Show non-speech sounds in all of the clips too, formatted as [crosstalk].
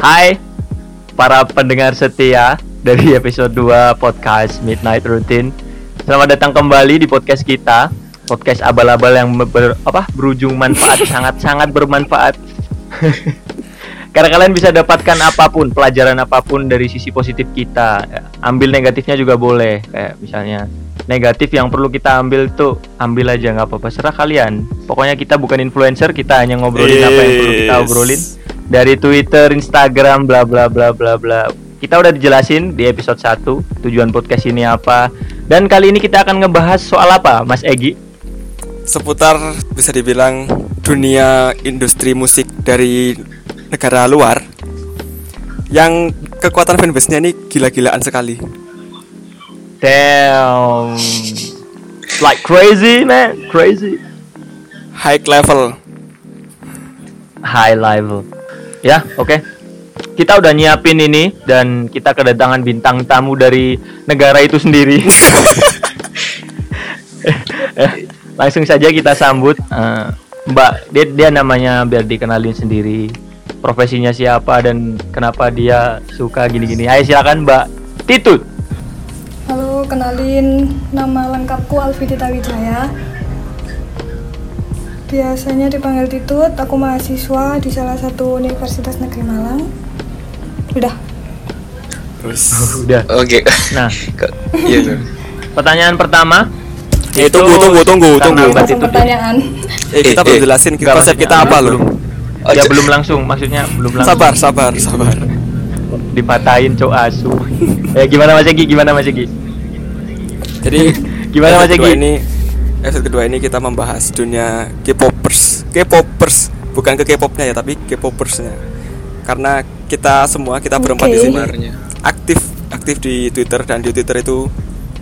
Hai para pendengar setia dari episode 2 podcast Midnight Routine. Selamat datang kembali di podcast kita, podcast abal-abal yang ber, apa berujung manfaat [laughs] sangat-sangat bermanfaat. Karena kalian bisa dapatkan apa pun, pelajaran apa pun dari sisi positif kita. Ambil negatifnya juga boleh, kayak misalnya negatif yang perlu kita ambil tuh ambil aja nggak apa-apa serah kalian pokoknya kita bukan influencer kita hanya ngobrolin apa yang perlu kita obrolin dari Twitter Instagram bla bla bla bla bla kita udah dijelasin di episode 1 tujuan podcast ini apa dan kali ini kita akan ngebahas soal apa Mas Egi seputar bisa dibilang dunia industri musik dari negara luar yang kekuatan fanbase-nya ini gila-gilaan sekali Damn. Like crazy, man. Crazy. High level. High level. Ya, oke. Okay. Kita udah nyiapin ini dan kita kedatangan bintang tamu dari negara itu sendiri. [laughs] Langsung saja kita sambut uh, Mbak. Dia, dia namanya biar dikenalin sendiri. Profesinya siapa dan kenapa dia suka gini-gini. Ayo silakan Mbak Titut kenalin nama lengkapku Alvidita Wijaya. Biasanya dipanggil Titut, aku mahasiswa di salah satu Universitas Negeri Malang. Udah. Terus. udah. Oke. Okay. Nah, iya Pertanyaan pertama. Eh, tunggu, tunggu, tunggu, tunggu. Langsung pertanyaan. Eh, kita belum jelasin konsep kita apa loh. Oh, ya belum langsung, maksudnya belum langsung. Sabar, sabar, sabar. Dipatahin cowok asu. ya gimana Mas Egi? Gimana Mas Egi? Jadi gimana Mas Egi? Ini episode kedua ini kita membahas dunia K-popers. K-popers bukan ke K-popnya ya, tapi K-popersnya. Karena kita semua kita berempat okay. di sini aktif aktif di Twitter dan di Twitter itu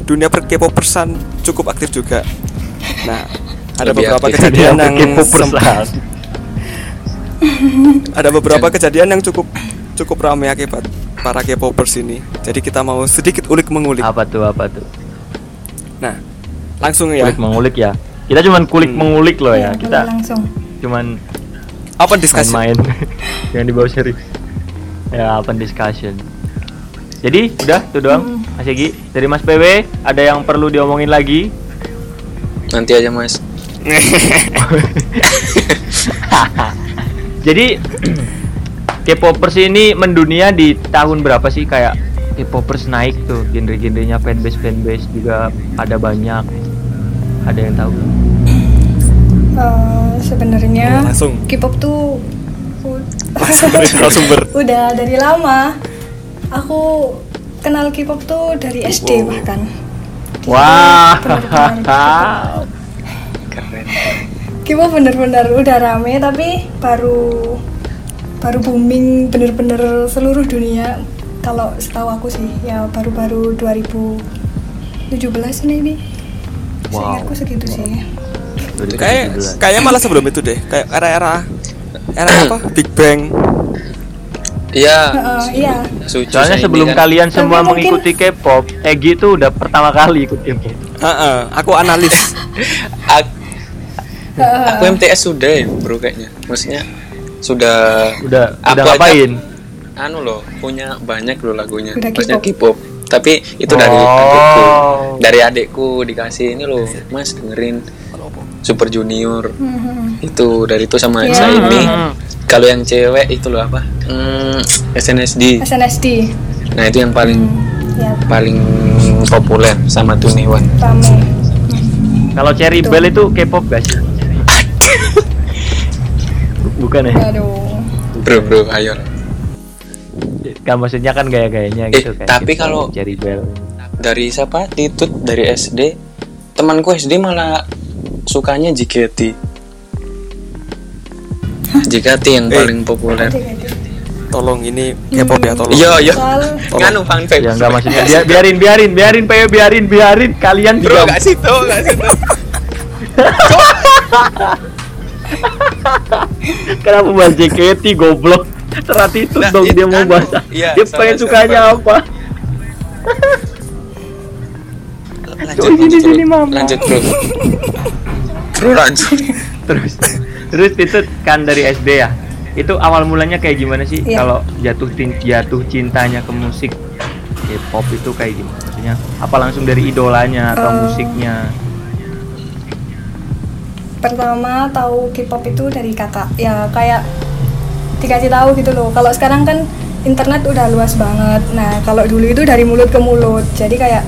dunia per K-popersan cukup aktif juga. Nah, ada Lebih beberapa aktif. kejadian yang ada beberapa kejadian yang cukup cukup ramai akibat para K-popers ini. Jadi kita mau sedikit ulik mengulik. Apa tuh? Apa tuh? Nah, langsung ya. Kulik mengulik ya. Kita cuman kulik hmm. mengulik loh ya. ya kita langsung. Cuman apa diskusi main, yang dibawa serius. Ya, apa discussion. Jadi udah tuh doang hmm. Mas Egi dari Mas PW ada yang perlu diomongin lagi? Nanti aja Mas. [laughs] Jadi [clears throat] K-popers ini mendunia di tahun berapa sih kayak K-popers naik tuh genre-genrenya fanbase fanbase juga ada banyak ada yang tahu uh, sebenarnya K-pop tuh sumber [laughs] udah dari lama. Aku kenal K-pop tuh dari SD wow. bahkan. Wah. wow. keren. K-pop bener-bener udah rame tapi baru baru booming bener-bener seluruh dunia. Kalau setahu aku sih ya baru-baru 2017 maybe wow. aku segitu wow. sih kayak kayaknya malah sebelum itu deh kayak era-era era apa [coughs] Big Bang Iya. Uh, iya. Soalnya sebelum kan. kalian semua Tapi mengikuti mungkin... K-pop, Egi itu udah pertama kali ikut K-pop. Uh, uh, aku analis. [laughs] aku, aku MTS sudah ya, bro kayaknya. Maksudnya sudah. Udah. Udah ngapain? Aja, anu loh punya banyak loh lagunya maksudnya K-pop tapi itu oh. dari adikku. Dari adikku dikasih ini loh mas dengerin Super Junior. Hmm. itu dari itu sama yeah. saya ini. Kalau yang cewek itu loh apa? Hmm, SNSD SNSD nah itu yang paling hmm. yeah. paling populer sama Tuniwan kalau Cherry Bell itu K-pop gak sih? [laughs] Bukan ya? Aduh. bro bro ayo kan maksudnya kan gaya-gayanya gitu eh, tapi gitu, kalau Cherry Bell. dari siapa? Titut dari SD temanku SD malah sukanya JKT JKT yang eh, paling populer. Tolong ini K-pop ya tolong. Iya iya. nganu fun fact. Ya enggak maksudnya biar, biarin biarin biarin Pak biarin biarin. Kalian bro gak situ gak situ. [laughs] Kenapa bahas JKT goblok serat itu nah, dong dia mau bahas. iya, dia pengen sukanya apa lanjut, sini sini mama lanjut bro. Bro lanjut. Terus terus itu kan dari SD ya? Itu awal mulanya kayak gimana sih? Yeah. kalau jatuh jatuh cintanya ke musik K-pop itu kayak gimana? Maksudnya apa langsung dari idolanya atau uh, musiknya? pertama tahu K-pop itu dari kakak. Ya kayak dikasih tahu gitu loh. Kalau sekarang kan internet udah luas banget. Nah kalau dulu itu dari mulut ke mulut. Jadi kayak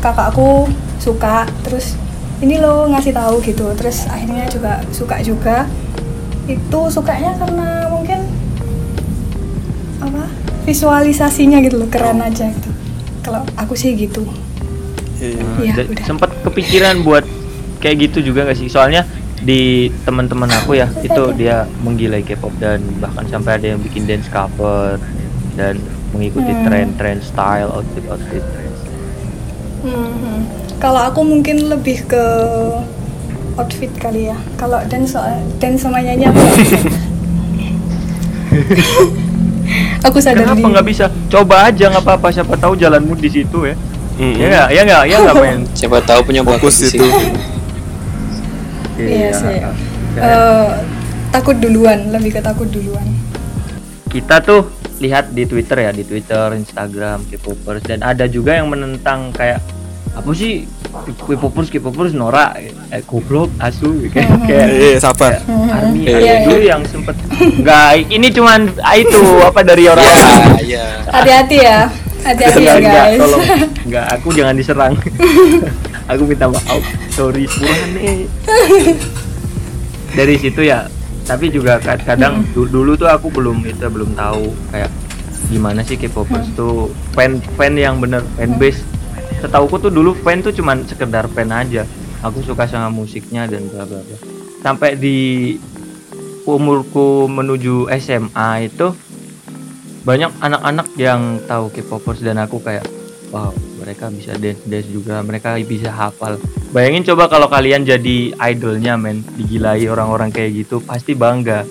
kakakku suka terus ini loh ngasih tahu gitu. Terus akhirnya juga suka juga. Itu sukanya karena mungkin apa? Visualisasinya gitu loh keren aja gitu. Kalau aku sih gitu. Iya ya, sempat kepikiran buat kayak gitu juga gak sih? Soalnya di teman-teman aku ya itu dia menggilai K-pop dan bahkan sampai ada yang bikin dance cover dan mengikuti hmm. tren-tren style outfit outfit. Hmm, hmm. kalau aku mungkin lebih ke outfit kali ya. Kalau dan soal dan semuanya aku [laughs] aku sadar kenapa nggak bisa? Coba aja nggak apa-apa. Siapa tahu jalanmu di situ ya. Mm-hmm. ya nggak? Ya nggak? Ya nggak main siapa tahu punya fokus itu iya, iya sih. Uh, takut duluan lebih ke takut duluan. Kita tuh lihat di Twitter ya di Twitter Instagram K-popers dan ada juga yang menentang kayak apa sih K-popers K-popers Nora eh goblok asu kayak [laughs] hmm. kayak iya sabar army yeah, yeah, dulu yang sempet enggak ini cuman ah, itu apa dari orang yeah, yeah. hati-hati ya. Hati-hati ya guys. tolong. [laughs] Enggak aku jangan diserang [laughs] aku minta maaf. Sorry nih. Dari situ ya tapi juga kadang hmm. dulu tuh aku belum itu belum tahu kayak gimana sih K-popers hmm. tuh. Fan fan yang bener fan base setauku tuh dulu fan tuh cuman sekedar fan aja. Aku suka sama musiknya dan bla bla bla. Sampai di umurku menuju SMA itu banyak anak-anak yang tahu K-popers dan aku kayak wow mereka bisa dance dance juga mereka bisa hafal. Bayangin coba kalau kalian jadi idolnya men digilai orang-orang kayak gitu pasti bangga.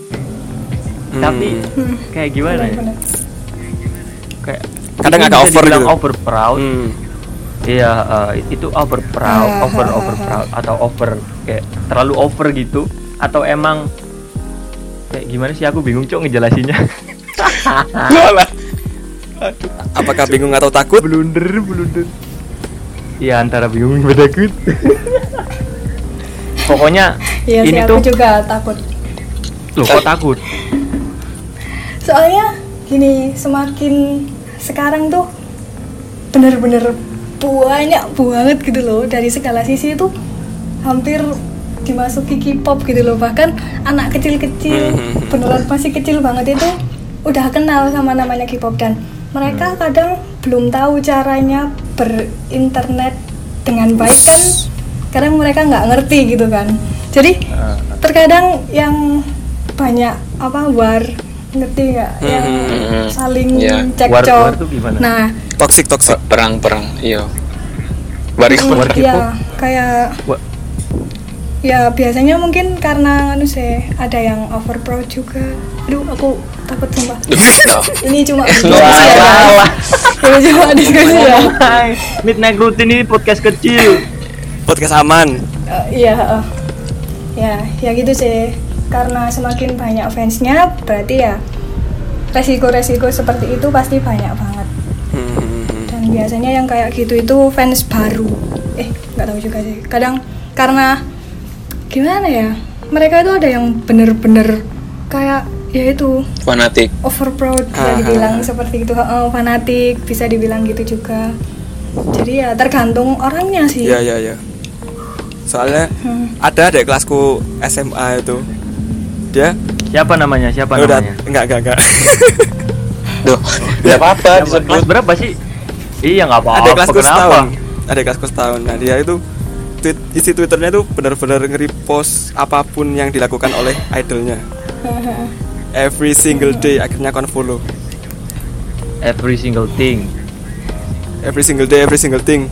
Hmm. tapi kayak gimana ya? Kayak kadang agak over gitu. over proud. Hmm. Iya, uh, itu over proud, uh, over over proud atau over kayak terlalu over gitu. Atau emang kayak gimana sih aku bingung cok ngejelasinnya. [laughs] Apakah bingung atau takut? Blunder, blunder. Iya antara bingung dan takut. Pokoknya iya ini sih, tuh juga takut. Loh, kok takut? Soalnya gini, semakin sekarang tuh bener-bener banyak banget gitu loh dari segala sisi itu hampir dimasuki K-pop gitu loh bahkan anak kecil-kecil hmm. beneran masih kecil banget itu udah kenal sama namanya K-pop dan mereka hmm. kadang belum tahu caranya berinternet dengan baik kan kadang mereka nggak ngerti gitu kan jadi ah. terkadang yang banyak apa war ngerti nggak hmm. yang saling yeah. cekcok nah toxic toxic perang perang iya Baris hmm, ya kayak ya biasanya mungkin karena anu sih ada yang over pro juga. Aduh aku takut sumpah. Ini cuma [laughs] diskusi ya ini cuma diskusi ya. midnight routine ini podcast kecil. Podcast aman. Uh, iya uh, ya ya gitu sih. Karena semakin banyak fansnya berarti ya resiko-resiko seperti itu pasti banyak banget. Biasanya yang kayak gitu itu fans baru. Eh nggak tahu juga sih. Kadang karena gimana ya? Mereka itu ada yang bener-bener kayak ya itu fanatik. over proud bisa dibilang seperti itu. Oh, fanatik bisa dibilang gitu juga. Jadi ya tergantung orangnya sih. Ya ya ya soalnya hmm. ada deh kelasku SMA itu. Dia siapa namanya? Siapa Udah, namanya? enggak enggak enggak. [laughs] Duh, ya apa-apa disebut. Berapa sih? Iya nggak apa-apa. Ada kelasku setahun. Ada kelasku setahun. Nah dia itu tweet, isi twitternya itu benar-benar nge-repost apa pun yang dilakukan oleh idolnya. Every single day akhirnya kon follow. Every single thing. Every single day, every single thing.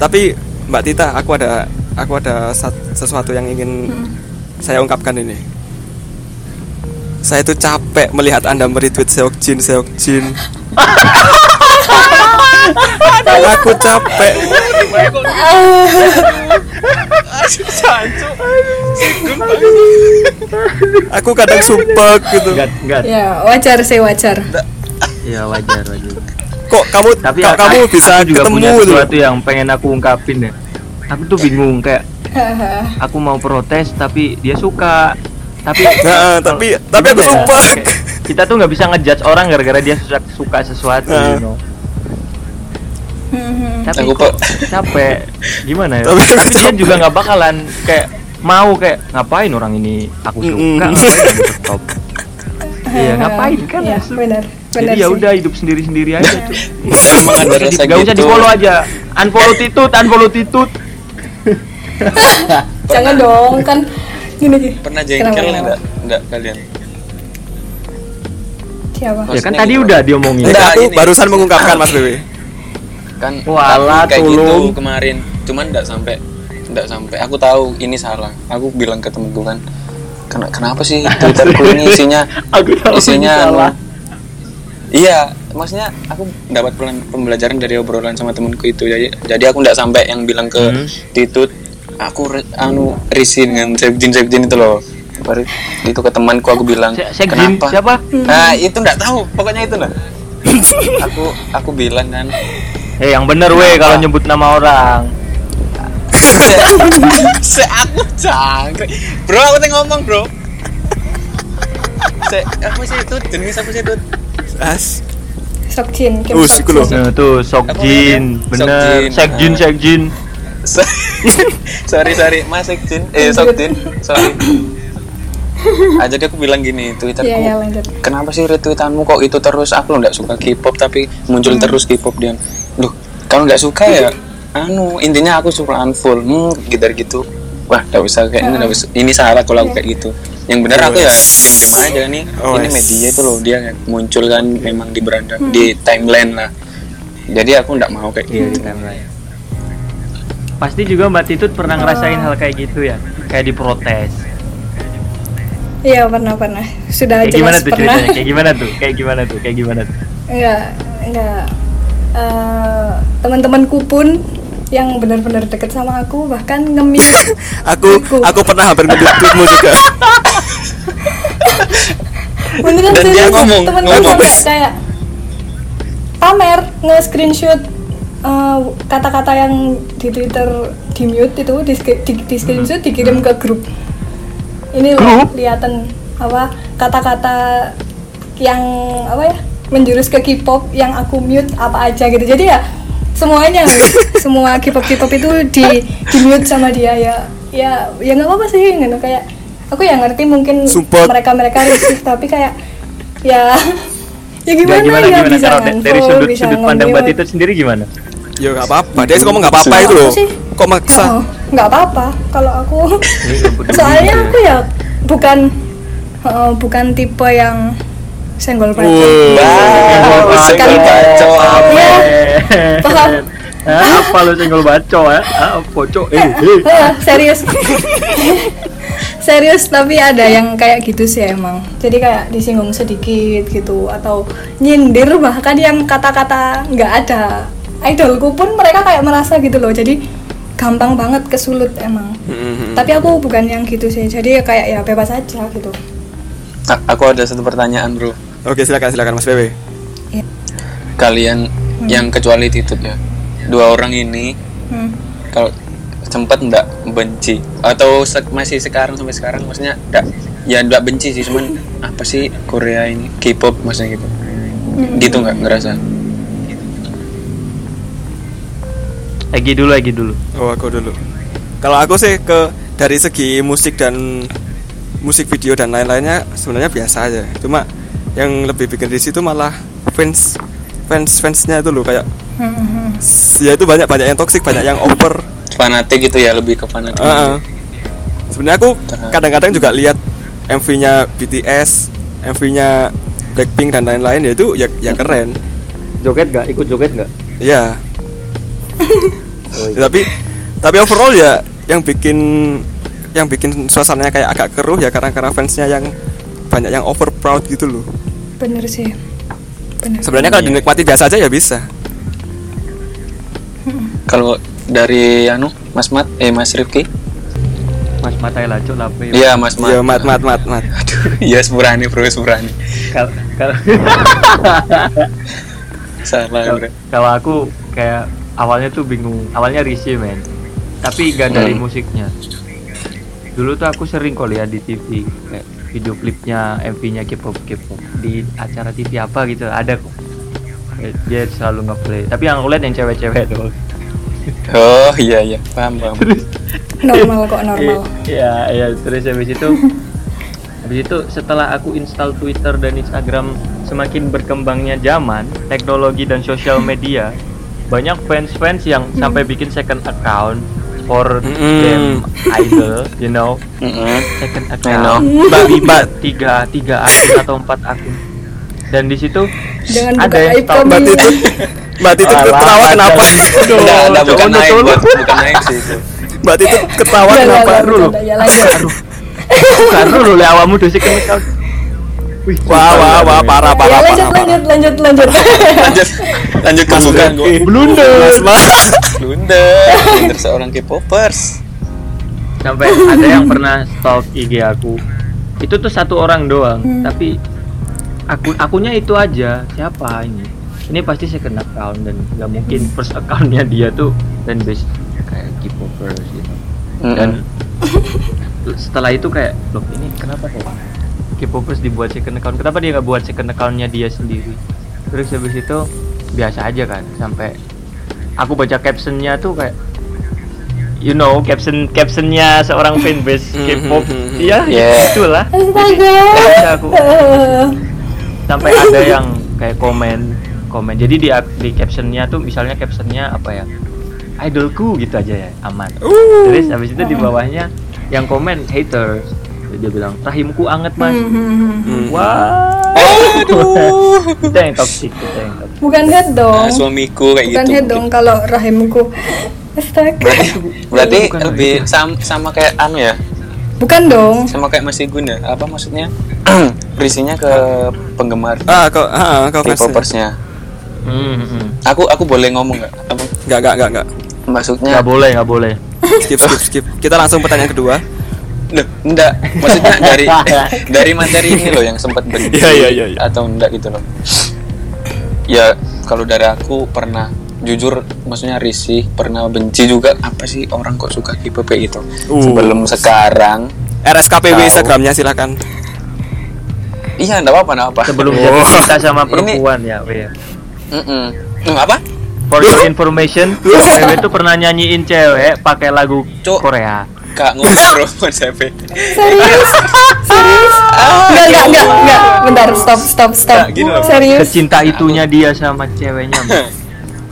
Tapi Mbak Tita, aku ada aku ada sesuatu yang ingin hmm. saya ungkapkan ini. Saya itu capek melihat Anda meretweet Seokjin, Seokjin. [laughs] aku capek. Aku kadang sumpah gitu. Enggak, enggak. ya wajar sih wajar. Ya wajar wajar. Kok kamu tapi kok kamu bisa juga ketemu punya sesuatu yang pengen aku ungkapin ya. Aku tuh bingung kayak [laughs] aku mau protes tapi dia suka. Tapi [laughs] nah, tapi tapi aku ya? sumpah kita tuh nggak bisa ngejudge orang gara-gara dia suka suka sesuatu nah. you know tapi aku kok capek. Gimana ya? Tapi, tapi dia juga nggak bakalan kayak mau kayak ngapain orang ini? Aku suka ngapain stop [laughs] iya ngapain kan? Ya, benar jadi ya udah hidup sendiri sendiri aja cuy emang gak usah di gitu. follow aja. Unfollow titut unfollow titut. [laughs] Jangan dong kan gini gini. Pernah jengkel enggak enggak kalian? Siapa? Ya kan tadi udah diomongin. Enggak aku barusan mengungkapkan Mas Bewe kan Wala, kayak gitu kemarin. Cuman enggak sampai enggak sampai. Aku tahu ini salah. Aku bilang ke temenku kan kenapa sih [laughs] twitterku ini isinya isinya salah. iya maksudnya aku dapat pembelajaran dari obrolan sama temenku itu. Jadi jadi aku nggak sampai yang bilang ke hmm. titut aku re, anu risi dengan sekjin sekjin itu loh. Baru itu ke temanku aku bilang Se kenapa? siapa? Nah itu nggak tahu. Pokoknya itu lah [laughs] aku aku bilang kan eh yang bener weh kalau nyebut nama orang [laughs] se aku cangkrik bro aku tengok ngomong bro se apa sih itu jenis apa sih itu as Sokjin, Oh, sik lho. Nah, tuh Sokjin, bener. Sekjin, Sekjin. [laughs] sorry, sorry, Mas Sekjin. Eh, Sokjin. Sorry. Ah, jadi aku bilang gini, Twitterku. Yeah, yeah, kenapa sih retweetanmu kok itu terus? Aku lo nggak suka K-pop tapi muncul hmm. terus K-pop dia. Loh, kalau nggak suka ya anu intinya aku suka unfull hmm gitu gitu. Wah gak usah kayak ini usah. ini salah kalau aku kayak gitu. Yang benar aku ya diem diem aja nih. Oh, ini media itu loh dia muncul kan memang di beranda hmm. di timeline lah. Jadi aku nggak mau kayak gitu. timeline pasti juga mbak Titut pernah ngerasain hal kayak gitu ya? Kayak diprotes. Iya pernah pernah. Sudah kayak gimana tuh pernah. kayak [laughs] gimana tuh? Kayak gimana tuh? Kayak gimana tuh? Enggak enggak uh, teman-temanku pun yang benar-benar deket sama aku bahkan ngemil [laughs] aku, aku aku pernah hampir ngeditmu juga. [laughs] Beneran Dan dia ngomong temen-temen kayak pamer nge-screenshot uh, kata-kata yang di Twitter di mute itu di, di, di screenshot dikirim ke grup. Ini loh kelihatan apa kata-kata yang apa ya menjurus ke K-pop yang aku mute apa aja gitu. Jadi ya semuanya [laughs] semua K-pop K-pop itu di di mute sama dia ya. Ya ya nggak apa-apa sih gitu. Kayak aku yang ngerti mungkin mereka mereka risih [laughs] tapi kayak ya ya gimana, ya, gimana ya gimana, bisa dari, dari sudut bisa sudut pandang mbak itu sendiri gimana? Ya nggak apa-apa. Dia ngomong nggak apa-apa itu loh. kok maksa? Oh, nggak apa-apa kalau aku. [laughs] Soalnya aku ya bukan uh, bukan tipe yang senggol bacok. Wow, senggol bacok. Ya, paham. apa lu senggol bacok ya? Ah, pocok. Eh, eh. serius. [laughs] serius tapi ada yang kayak gitu sih emang jadi kayak disinggung sedikit gitu atau nyindir bahkan yang kata-kata nggak ada idolku pun mereka kayak merasa gitu loh jadi gampang banget kesulut emang mm-hmm. tapi aku bukan yang gitu sih jadi kayak ya bebas aja gitu aku ada satu pertanyaan bro Oke silakan silakan Mas Bebe. Ya. Kalian hmm. yang kecuali Titut ya, dua orang ini hmm. kalau sempat ndak benci atau se masih sekarang sampai sekarang maksudnya ndak ya ndak benci sih cuman apa sih Korea ini K-pop maksudnya gitu hmm. gitu nggak ngerasa lagi dulu lagi dulu oh aku dulu kalau aku sih ke dari segi musik dan musik video dan lain-lainnya sebenarnya biasa aja. Cuma yang lebih bikin risih itu malah fans fans fansnya itu loh kayak ya itu banyak banyak yang toxic banyak yang over. Fanatik gitu ya lebih ke fanatik. Uh, sebenarnya aku kadang-kadang juga lihat MV-nya BTS MV-nya Blackpink dan lain-lain ya itu ya ya keren. Joget gak ikut joget gak iya. [laughs] Oh, iya. tapi tapi overall ya yang bikin yang bikin suasananya kayak agak keruh ya karena karena fansnya yang banyak yang over proud gitu loh. Bener sih. Bener. sebenarnya kalau dinikmati biasa aja ya bisa. Kalau dari anu Mas Mat eh Mas Rifki? Mas Mat aja cok lape iya Mas Mat. Iya Mat Mat Mat Mat. Aduh iya Sepurani bro Sepurani. Kalau kalau [laughs] salah kalau aku kayak awalnya tuh bingung. Awalnya risih men. Tapi gak dari hmm. musiknya dulu tuh aku sering kok lihat di TV kayak video klipnya MV-nya K-pop K-pop. Di acara TV apa gitu ada kok. Dia selalu ngeplay. Tapi yang aku lihat yang cewek-cewek tuh oh iya iya. Paham paham. Normal kok normal. [laughs] Iya iya. Terus habis itu habis itu setelah aku install Twitter dan Instagram semakin berkembangnya zaman teknologi dan sosial media banyak fans-fans yang hmm. sampai bikin second account for mm -hmm. them idol, you know, mm -hmm. second account, bagi [laughs] mbak tiga tiga akun atau empat akun, dan di situ ada yang tahu. mbak itu, mbak itu ketawa kenapa? Enggak, enggak bukan naik, bukan naik sih itu. Mbak itu ketawa kenapa? Dulu, bukan dulu, le awamu dosi kemikal Wih, wah, wah, wah, parah, parah, ya, lanjut, parah, lanjut, lanjut, lanjut, [laughs] lanjut, lanjut ke bukan gue. Blunder, blunder, blunder seorang K-popers. Sampai ada yang pernah stalk IG aku. Itu tuh satu orang doang, hmm. tapi akun akunnya itu aja. Siapa ini? Ini pasti second account dan nggak mungkin first accountnya dia tuh dan base kayak K-popers gitu. Dan [laughs] setelah itu kayak, loh ini kenapa kok? K-popers dibuat second account. Kenapa dia nggak buat second accountnya dia sendiri? Terus habis itu biasa aja kan sampai aku baca captionnya tuh kayak you know caption captionnya seorang fanbase K-pop. Iya yeah. itulah. Astaga. Aku. Sampai ada yang kayak komen komen. Jadi di di captionnya tuh misalnya captionnya apa ya? Idolku gitu aja ya aman. Uh. terus habis itu di bawahnya yang komen haters dia bilang rahimku anget mas. Hmm, hmm, hmm. wah. Aduh. kita yang toxic kita yang toxic bukan head dong. Nah, suamiku kayak bukan gitu. head dong kalau rahimku. Astaga. Berarti, berarti lebih sama, sama kayak anu ya? Bukan dong. Sama kayak Mas Igun ya? Apa maksudnya? [clears throat] Berisinya ke penggemar. Ah ke ah ke popersnya hmm, hmm. aku aku boleh ngomong nggak? Apa? Nggak nggak nggak nggak. Maksudnya? Nggak boleh nggak boleh. Skip skip skip. Kita langsung pertanyaan kedua Loh, enggak. Maksudnya [laughs] dari [laughs] dari materi ini loh yang sempat benci yeah, yeah, yeah, yeah. atau enggak gitu loh. Ya, kalau dari aku pernah jujur maksudnya risih, pernah benci juga apa sih orang kok suka K-pop gitu. Uh. Sebelum sekarang RSKPW tahu, Instagramnya silakan. Iya, enggak apa-apa, enggak apa. Sebelum oh. jatuh cinta sama perempuan ini, ya, Wei. Mm -mm. Apa? For your information, Wewe itu pernah nyanyiin cewek pakai lagu Cuk. Korea kak ngobrol [laughs] konsep serius? Serius? Enggak enggak enggak enggak bentar stop stop stop. nah, serius? Kecinta itunya dia sama ceweknya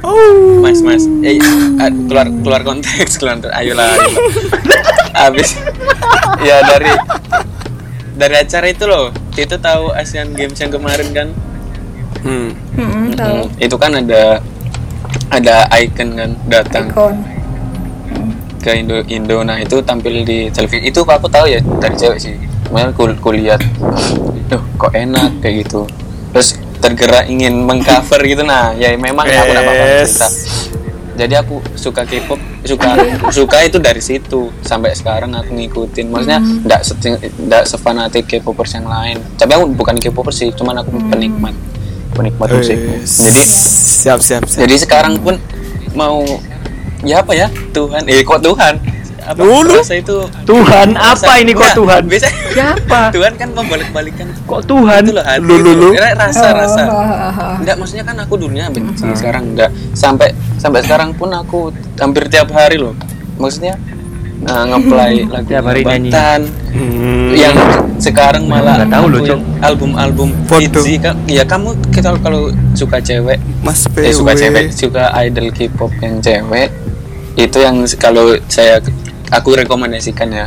Oh. [laughs] Mas, mas, eh, keluar keluar konteks, keluar, ayolah, ayolah. [laughs] Abis, ya dari dari acara itu loh, itu tahu Asian Games yang kemarin kan? Hmm. Hmm, tahu. Hmm, itu kan ada ada icon kan datang. Icon ke Indo Indo. Nah itu tampil di televisi. Itu aku tahu ya dari cewek sih. Kemudian kul kulihat tuh kok enak kayak gitu. Terus tergerak ingin mengcover [laughs] gitu. Nah ya memang yes. aku dapat cerita. Jadi aku suka K-pop suka suka itu dari situ. Sampai sekarang aku ngikutin. Maksudnya tidak mm. tidak sefanatik K-popers yang lain. Tapi aku bukan K-popers sih cuman aku mm. penikmat. Penikmat musik. Jadi siap, siap siap. jadi sekarang pun mau ya apa ya? Tuhan. Eh kok Tuhan. Apa Dulu. rasa itu? Tuhan apa ini kok Tuhan? Biasa. Siapa? [laughs] Tuhan kan membalik-balikan. Kok Tuhan? Itu loh hati Lulu. rasa rasa. Enggak maksudnya kan aku dunia benci sekarang. Enggak sampai sampai sekarang pun aku hampir tiap hari loh. Maksudnya uh, ngeplay [laughs] lagu tiap hari nyanyi. Hmm. yang sekarang malah tahu loh album-album Itzy kan ya kamu kita kalau suka cewek Mas eh, suka cewek suka idol K-pop yang cewek itu yang kalau saya aku rekomendasikan ya.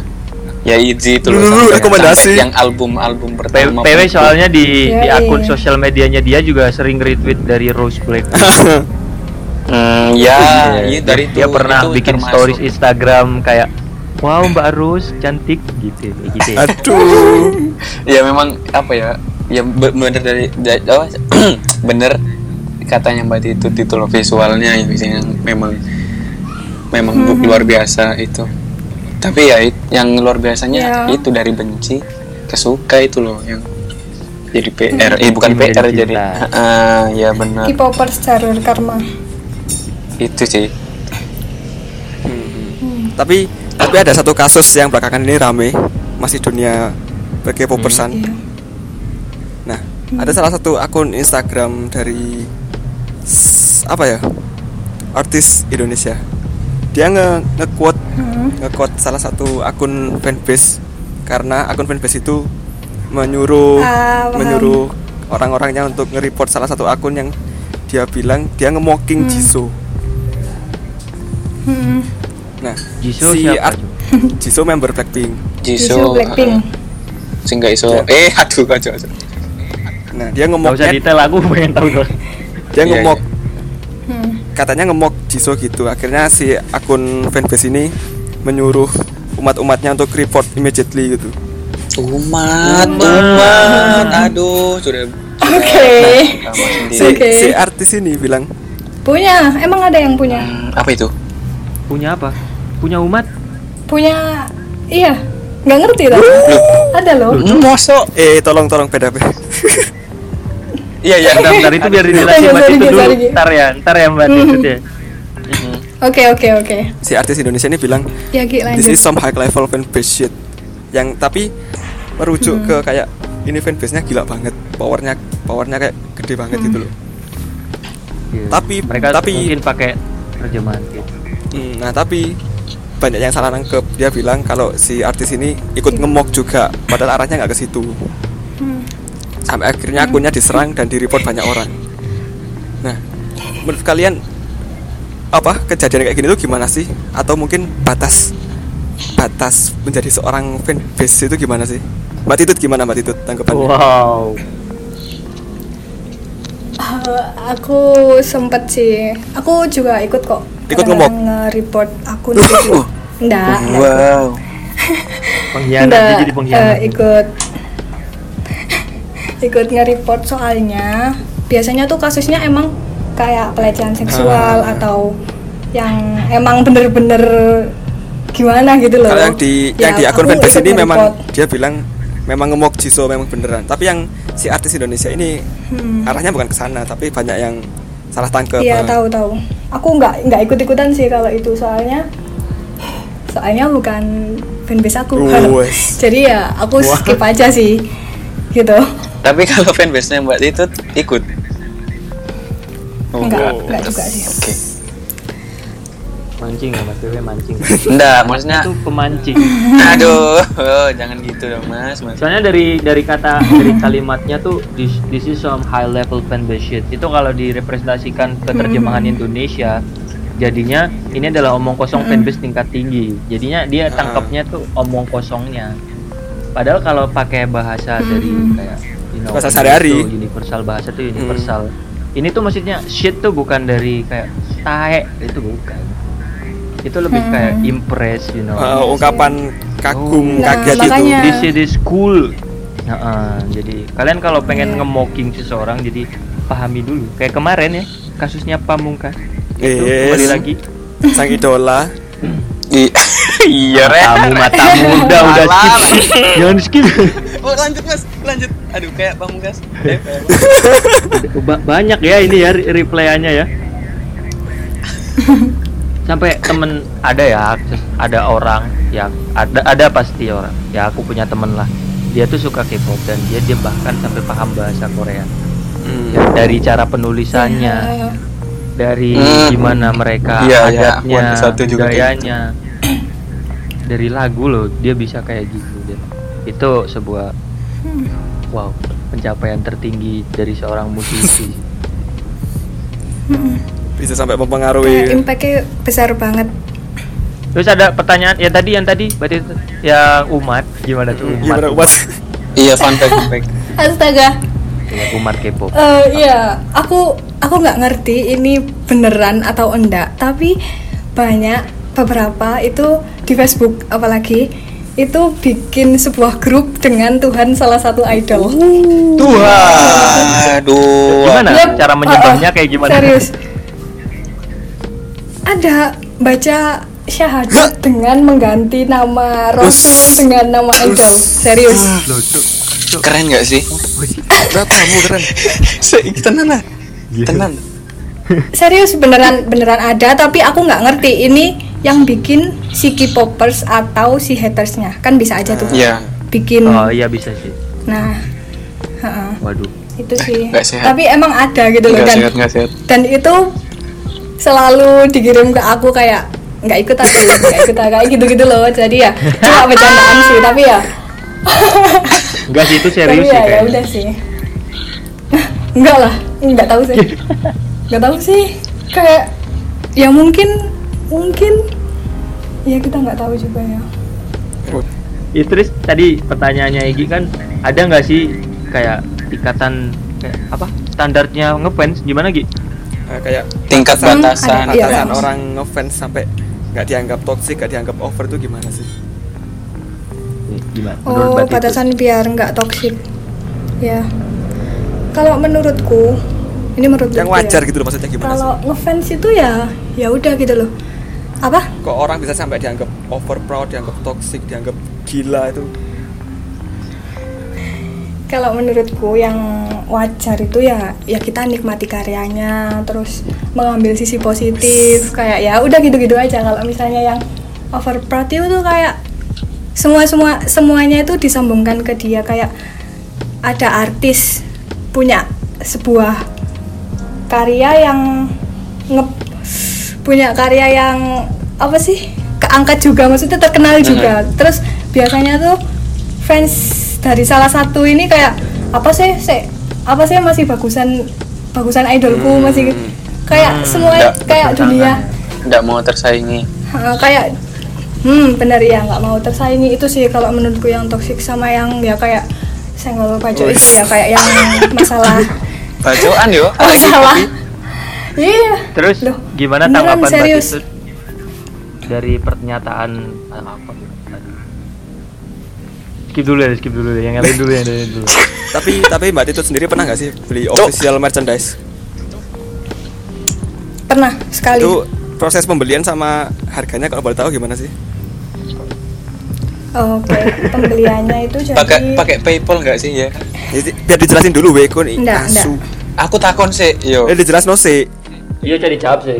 Ya Izzy itu loh rekomendasi. yang album-album pertama PW soalnya di yeah, di akun yeah. sosial medianya dia juga sering retweet dari Rose Black. [laughs] Hmm, ya, ya, dari dia itu, pernah itu bikin termasuk. stories Instagram kayak wow Mbak Rose cantik gitu gitu. [laughs] Aduh. [laughs] Ya memang apa ya ya bener dari, dari oh, [clears throat] bener katanya Mbak itu titul visualnya yang memang memang hmm. luar biasa itu tapi ya yang luar biasanya yeah. itu dari benci ke suka itu loh yang jadi PR hmm. eh bukan Ini PR jadi uh, ya benar K-popers jalur karma itu sih hmm. tapi tapi ada satu kasus yang belakangan ini rame masih dunia K-popersan hmm. yeah. nah hmm. ada salah satu akun Instagram dari apa ya artis Indonesia dia nge nge-quote hmm. nge-quote salah satu akun fanbase karena akun fanbase itu menyuruh uh, menyuruh orang-orangnya untuk nge-report salah satu akun yang dia bilang dia nge-mocking hmm. Jisoo. Hmm. Nah, Jisoo si siapa? Art, Jisoo member Blackpink. Jisoo, Blackpink. Uh, sing iso. Ya. Eh, aduh kacau. Nah, dia ngomong usah detail aku [laughs] pengen tahu dong. Dia yeah, ngomong yeah katanya ngemok Jisoo gitu. Akhirnya si akun fanbase ini menyuruh umat-umatnya untuk report immediately gitu. Umat umat, aduh sudah. Oke. Okay. nah, si, okay. si artis ini bilang punya emang ada yang punya? Hmm, apa itu? Punya apa? Punya umat? Punya iya. Nggak ngerti lah ada loh. Mosok. Eh tolong tolong beda Iya iya. Bentar, bentar itu biar dijelasin Mbak. itu dulu. Ntar ya, ntar ya Mbak itu ya. Oke oke oke. Si artis Indonesia ini bilang, ya, this is some high level fanbase shit. Yang tapi merujuk hmm. ke kayak ini fanbase-nya gila banget, powernya powernya kayak gede banget hmm. gitu loh. Yeah. Tapi mereka tapi mungkin pakai terjemahan gitu. Hmm, nah tapi banyak yang salah nangkep dia bilang kalau si artis ini ikut ngemok juga padahal arahnya nggak ke situ sampai akhirnya akunnya diserang dan direport banyak orang nah menurut kalian apa kejadian kayak gini tuh gimana sih? Atau mungkin batas batas menjadi seorang fanbase itu gimana sih? Mbak Titut gimana mbak Titut tanggapannya? Wow. Uh, aku sempet sih. Aku juga ikut kok. Ikut ngomong nge-report akun itu enggak wow. Pengkhianat jadi pengkhianat. uh, ikut. [laughs] Ikut nge-report soalnya. Biasanya tuh kasusnya emang kayak pelecehan seksual uh. atau yang emang bener-bener gimana gitu loh. Kalau yang di ya, yang di akun fanbase ini memang dia bilang memang ngemok Jisoo memang beneran. Tapi yang si artis Indonesia ini hmm. arahnya bukan ke sana, tapi banyak yang salah tangkap. Iya, tahu tahu. Aku nggak nggak ikut-ikutan sih kalau itu soalnya soalnya bukan fanbase aku. [laughs] Jadi ya aku Wah. skip aja sih. Gitu. Tapi kalau fanbase-nya Mbak itu ikut? Oh, enggak, enggak juga sih. Oke. Okay. Mancing ya Mas Dewi mancing. Enggak, maksudnya itu pemancing. [laughs] Aduh, oh, jangan gitu dong Mas, Mas. Soalnya dari dari kata dari kalimatnya tuh this, this is some high level fanbase shit. Itu kalau direpresentasikan ke terjemahan hmm. Indonesia jadinya ini adalah omong kosong hmm. fanbase tingkat tinggi. Jadinya dia ah. tangkapnya tuh omong kosongnya. Padahal kalau pakai bahasa dari hmm. kayak know, bahasa sehari-hari universal bahasa tuh universal hmm. Ini tuh maksudnya shit tuh bukan dari kayak tae itu bukan. Itu lebih hmm. kayak impress you know. Uh, ungkapan kagum oh, kaget nah, itu this is cool. Nah, uh, jadi kalian kalau pengen yeah. nge-mocking seseorang jadi pahami dulu. Kayak kemarin ya kasusnya pamungkas. Itu yes. kembali lagi. Sang idola [laughs] iya matamu matamu [laughs] udah udah skip jangan skip. Oh lanjut mas. Lanjut. Aduh kayak pamungkas eh, banyak ya ini ya replayannya ya. Sampai temen ada ya ada orang yang ada ada pasti orang. Ya aku punya temen lah. Dia tuh suka K-pop dan dia dia bahkan sampai paham bahasa Korea. Hmm. ya, dari cara penulisannya ya, dari hmm. gimana mereka ya, adatnya ya. budayanya dari lagu loh dia bisa kayak gitu deh. Itu sebuah wow pencapaian tertinggi dari seorang musisi. [laughs] Bisa sampai mempengaruhi. Impactnya besar banget. Terus ada pertanyaan ya tadi yang tadi berarti ya umat gimana tuh umat, gimana umat? Iya fun fact [laughs] astaga. Umat kepo uh, iya aku aku nggak ngerti ini beneran atau enggak tapi banyak beberapa itu di Facebook apalagi itu bikin sebuah grup dengan Tuhan salah satu idol. Tuhan. Aduh. Gimana yep. cara menyembahnya uh, uh, kayak gimana? Serius. Ada baca syahadat dengan mengganti nama Rasul dengan nama idol. Serius. Keren gak sih? Berapa kamu keren. [laughs] Tenan lah. Tenan. Serius beneran beneran ada tapi aku nggak ngerti. Ini yang bikin si K-popers atau si hatersnya kan bisa aja tuh. Yeah. bikin oh iya bisa sih. Nah uh-uh. waduh. Itu sih. Gak sehat. tapi emang ada gitu loh dan sehat, gak sehat. dan itu selalu dikirim ke aku kayak nggak ikut aku nggak ikut aku kayak gitu gitu loh. Jadi ya cuma bercandaan sih tapi ya. Enggak sih itu serius tapi sih ya, ya udah sih. Enggak lah nggak tahu sih. [laughs] Nggak tahu sih. Kayak ya mungkin mungkin ya kita nggak tahu juga ya ya terus tadi pertanyaannya Egi kan ada nggak sih kayak ikatan kayak apa standarnya ngefans gimana Gi? Uh, kayak tingkat batasan, batasan iya. orang ngefans sampai nggak dianggap toxic, nggak dianggap over itu gimana sih? Gimana? oh batasan itu? biar nggak toxic ya kalau menurutku ini menurut yang wajar ya. gitu loh maksudnya gimana kalau ngefans itu ya ya udah gitu loh apa? Kok orang bisa sampai dianggap over proud dianggap toxic dianggap gila itu? Kalau menurutku yang wajar itu ya ya kita nikmati karyanya terus mengambil sisi positif kayak ya udah gitu-gitu aja. Kalau misalnya yang over proud itu tuh kayak semua semua semuanya itu disambungkan ke dia kayak ada artis punya sebuah karya yang nge punya karya yang apa sih keangkat juga maksudnya terkenal juga. Uh-huh. terus biasanya tuh fans dari salah satu ini kayak apa sih se apa sih masih bagusan bagusan idolku hmm. masih kayak hmm. semua nggak, kayak dunia. nggak mau tersaingi. Kayak hmm benar ya nggak mau tersaingi. Itu sih kalau menurutku yang toksik sama yang ya kayak senggol baju itu ya kayak yang [laughs] masalah. Bacoan yo. Masalah iya terus Loh, gimana tanggapan serius. dari pernyataan apa skip dulu ya skip dulu ya yang lain dulu yang lain dulu [laughs] tapi tapi mbak Tito sendiri pernah nggak sih beli official merchandise pernah sekali itu proses pembelian sama harganya kalau boleh tahu gimana sih Oh, Oke, okay. pembeliannya itu jadi pakai pakai PayPal nggak sih ya? Jadi biar dijelasin dulu Weko nih. Enggak, enggak. Aku takon sih, yo. Eh dijelasin no sih. Iya cari jawab sih.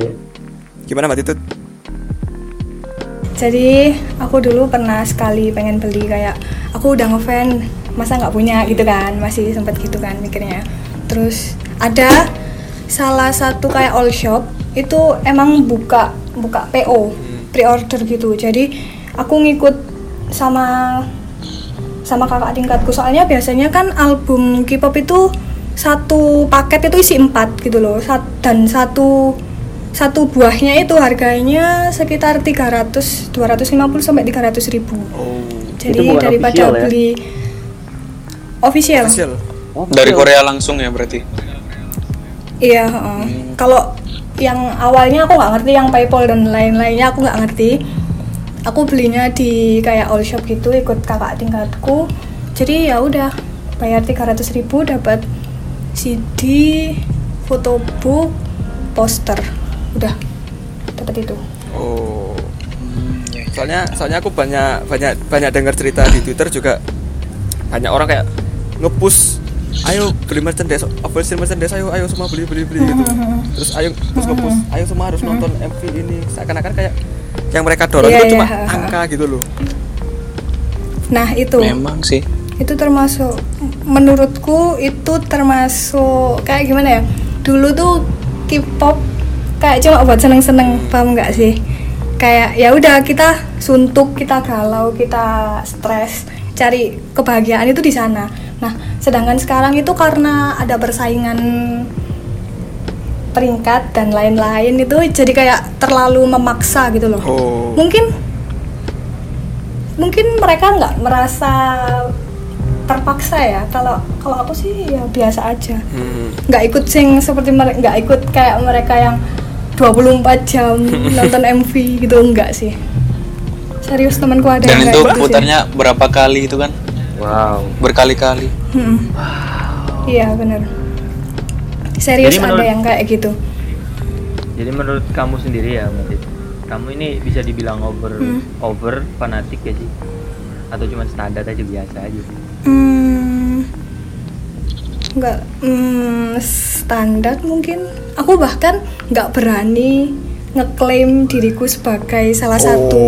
Gimana Mbak Titut? Jadi aku dulu pernah sekali pengen beli kayak aku udah ngefan masa nggak punya gitu kan masih sempat gitu kan mikirnya. Terus ada salah satu kayak all shop itu emang buka buka PO hmm. pre-order gitu. Jadi aku ngikut sama sama kakak tingkatku soalnya biasanya kan album K-pop itu satu paket itu isi empat gitu loh dan satu satu buahnya itu harganya sekitar 300 250 sampai 300 ribu oh, jadi daripada official, ya? beli ya? official, official. Oh, dari Korea langsung ya berarti iya uh, hmm. kalau yang awalnya aku nggak ngerti yang PayPal dan lain-lainnya aku nggak ngerti aku belinya di kayak all shop gitu ikut kakak tingkatku jadi ya udah bayar 300 ribu dapat CD fotobook poster. Udah. Dapat itu. Oh. Soalnya soalnya aku banyak banyak banyak dengar cerita di twitter juga. Banyak orang kayak ngepush ayo beli merchandise official merchandise? Ayo ayo semua beli beli beli gitu. Terus ayo terus ngepush ayo semua harus nonton MV ini. Seakan-akan kayak yang mereka dorong yeah, itu yeah. cuma angka gitu loh. Nah itu. Memang sih. Itu termasuk menurutku itu termasuk kayak gimana ya dulu tuh K-pop kayak cuma buat seneng-seneng paham nggak sih? Kayak ya udah kita suntuk kita galau kita stres cari kebahagiaan itu di sana. Nah sedangkan sekarang itu karena ada persaingan peringkat dan lain-lain itu jadi kayak terlalu memaksa gitu loh. Oh. mungkin mungkin mereka nggak merasa terpaksa ya kalau kalau aku sih ya biasa aja hmm. nggak hmm. ikut sing seperti mereka nggak ikut kayak mereka yang 24 jam [laughs] nonton MV gitu enggak sih serius temanku ada dan itu gitu putarnya sih. berapa kali itu kan wow berkali-kali hmm. wow. iya benar serius jadi ada yang kayak gitu jadi menurut kamu sendiri ya Mbak kamu ini bisa dibilang over hmm. over fanatik ya sih atau cuma standar aja biasa aja sih hmm, nggak hmm, standar mungkin. Aku bahkan nggak berani ngeklaim diriku sebagai salah oh, satu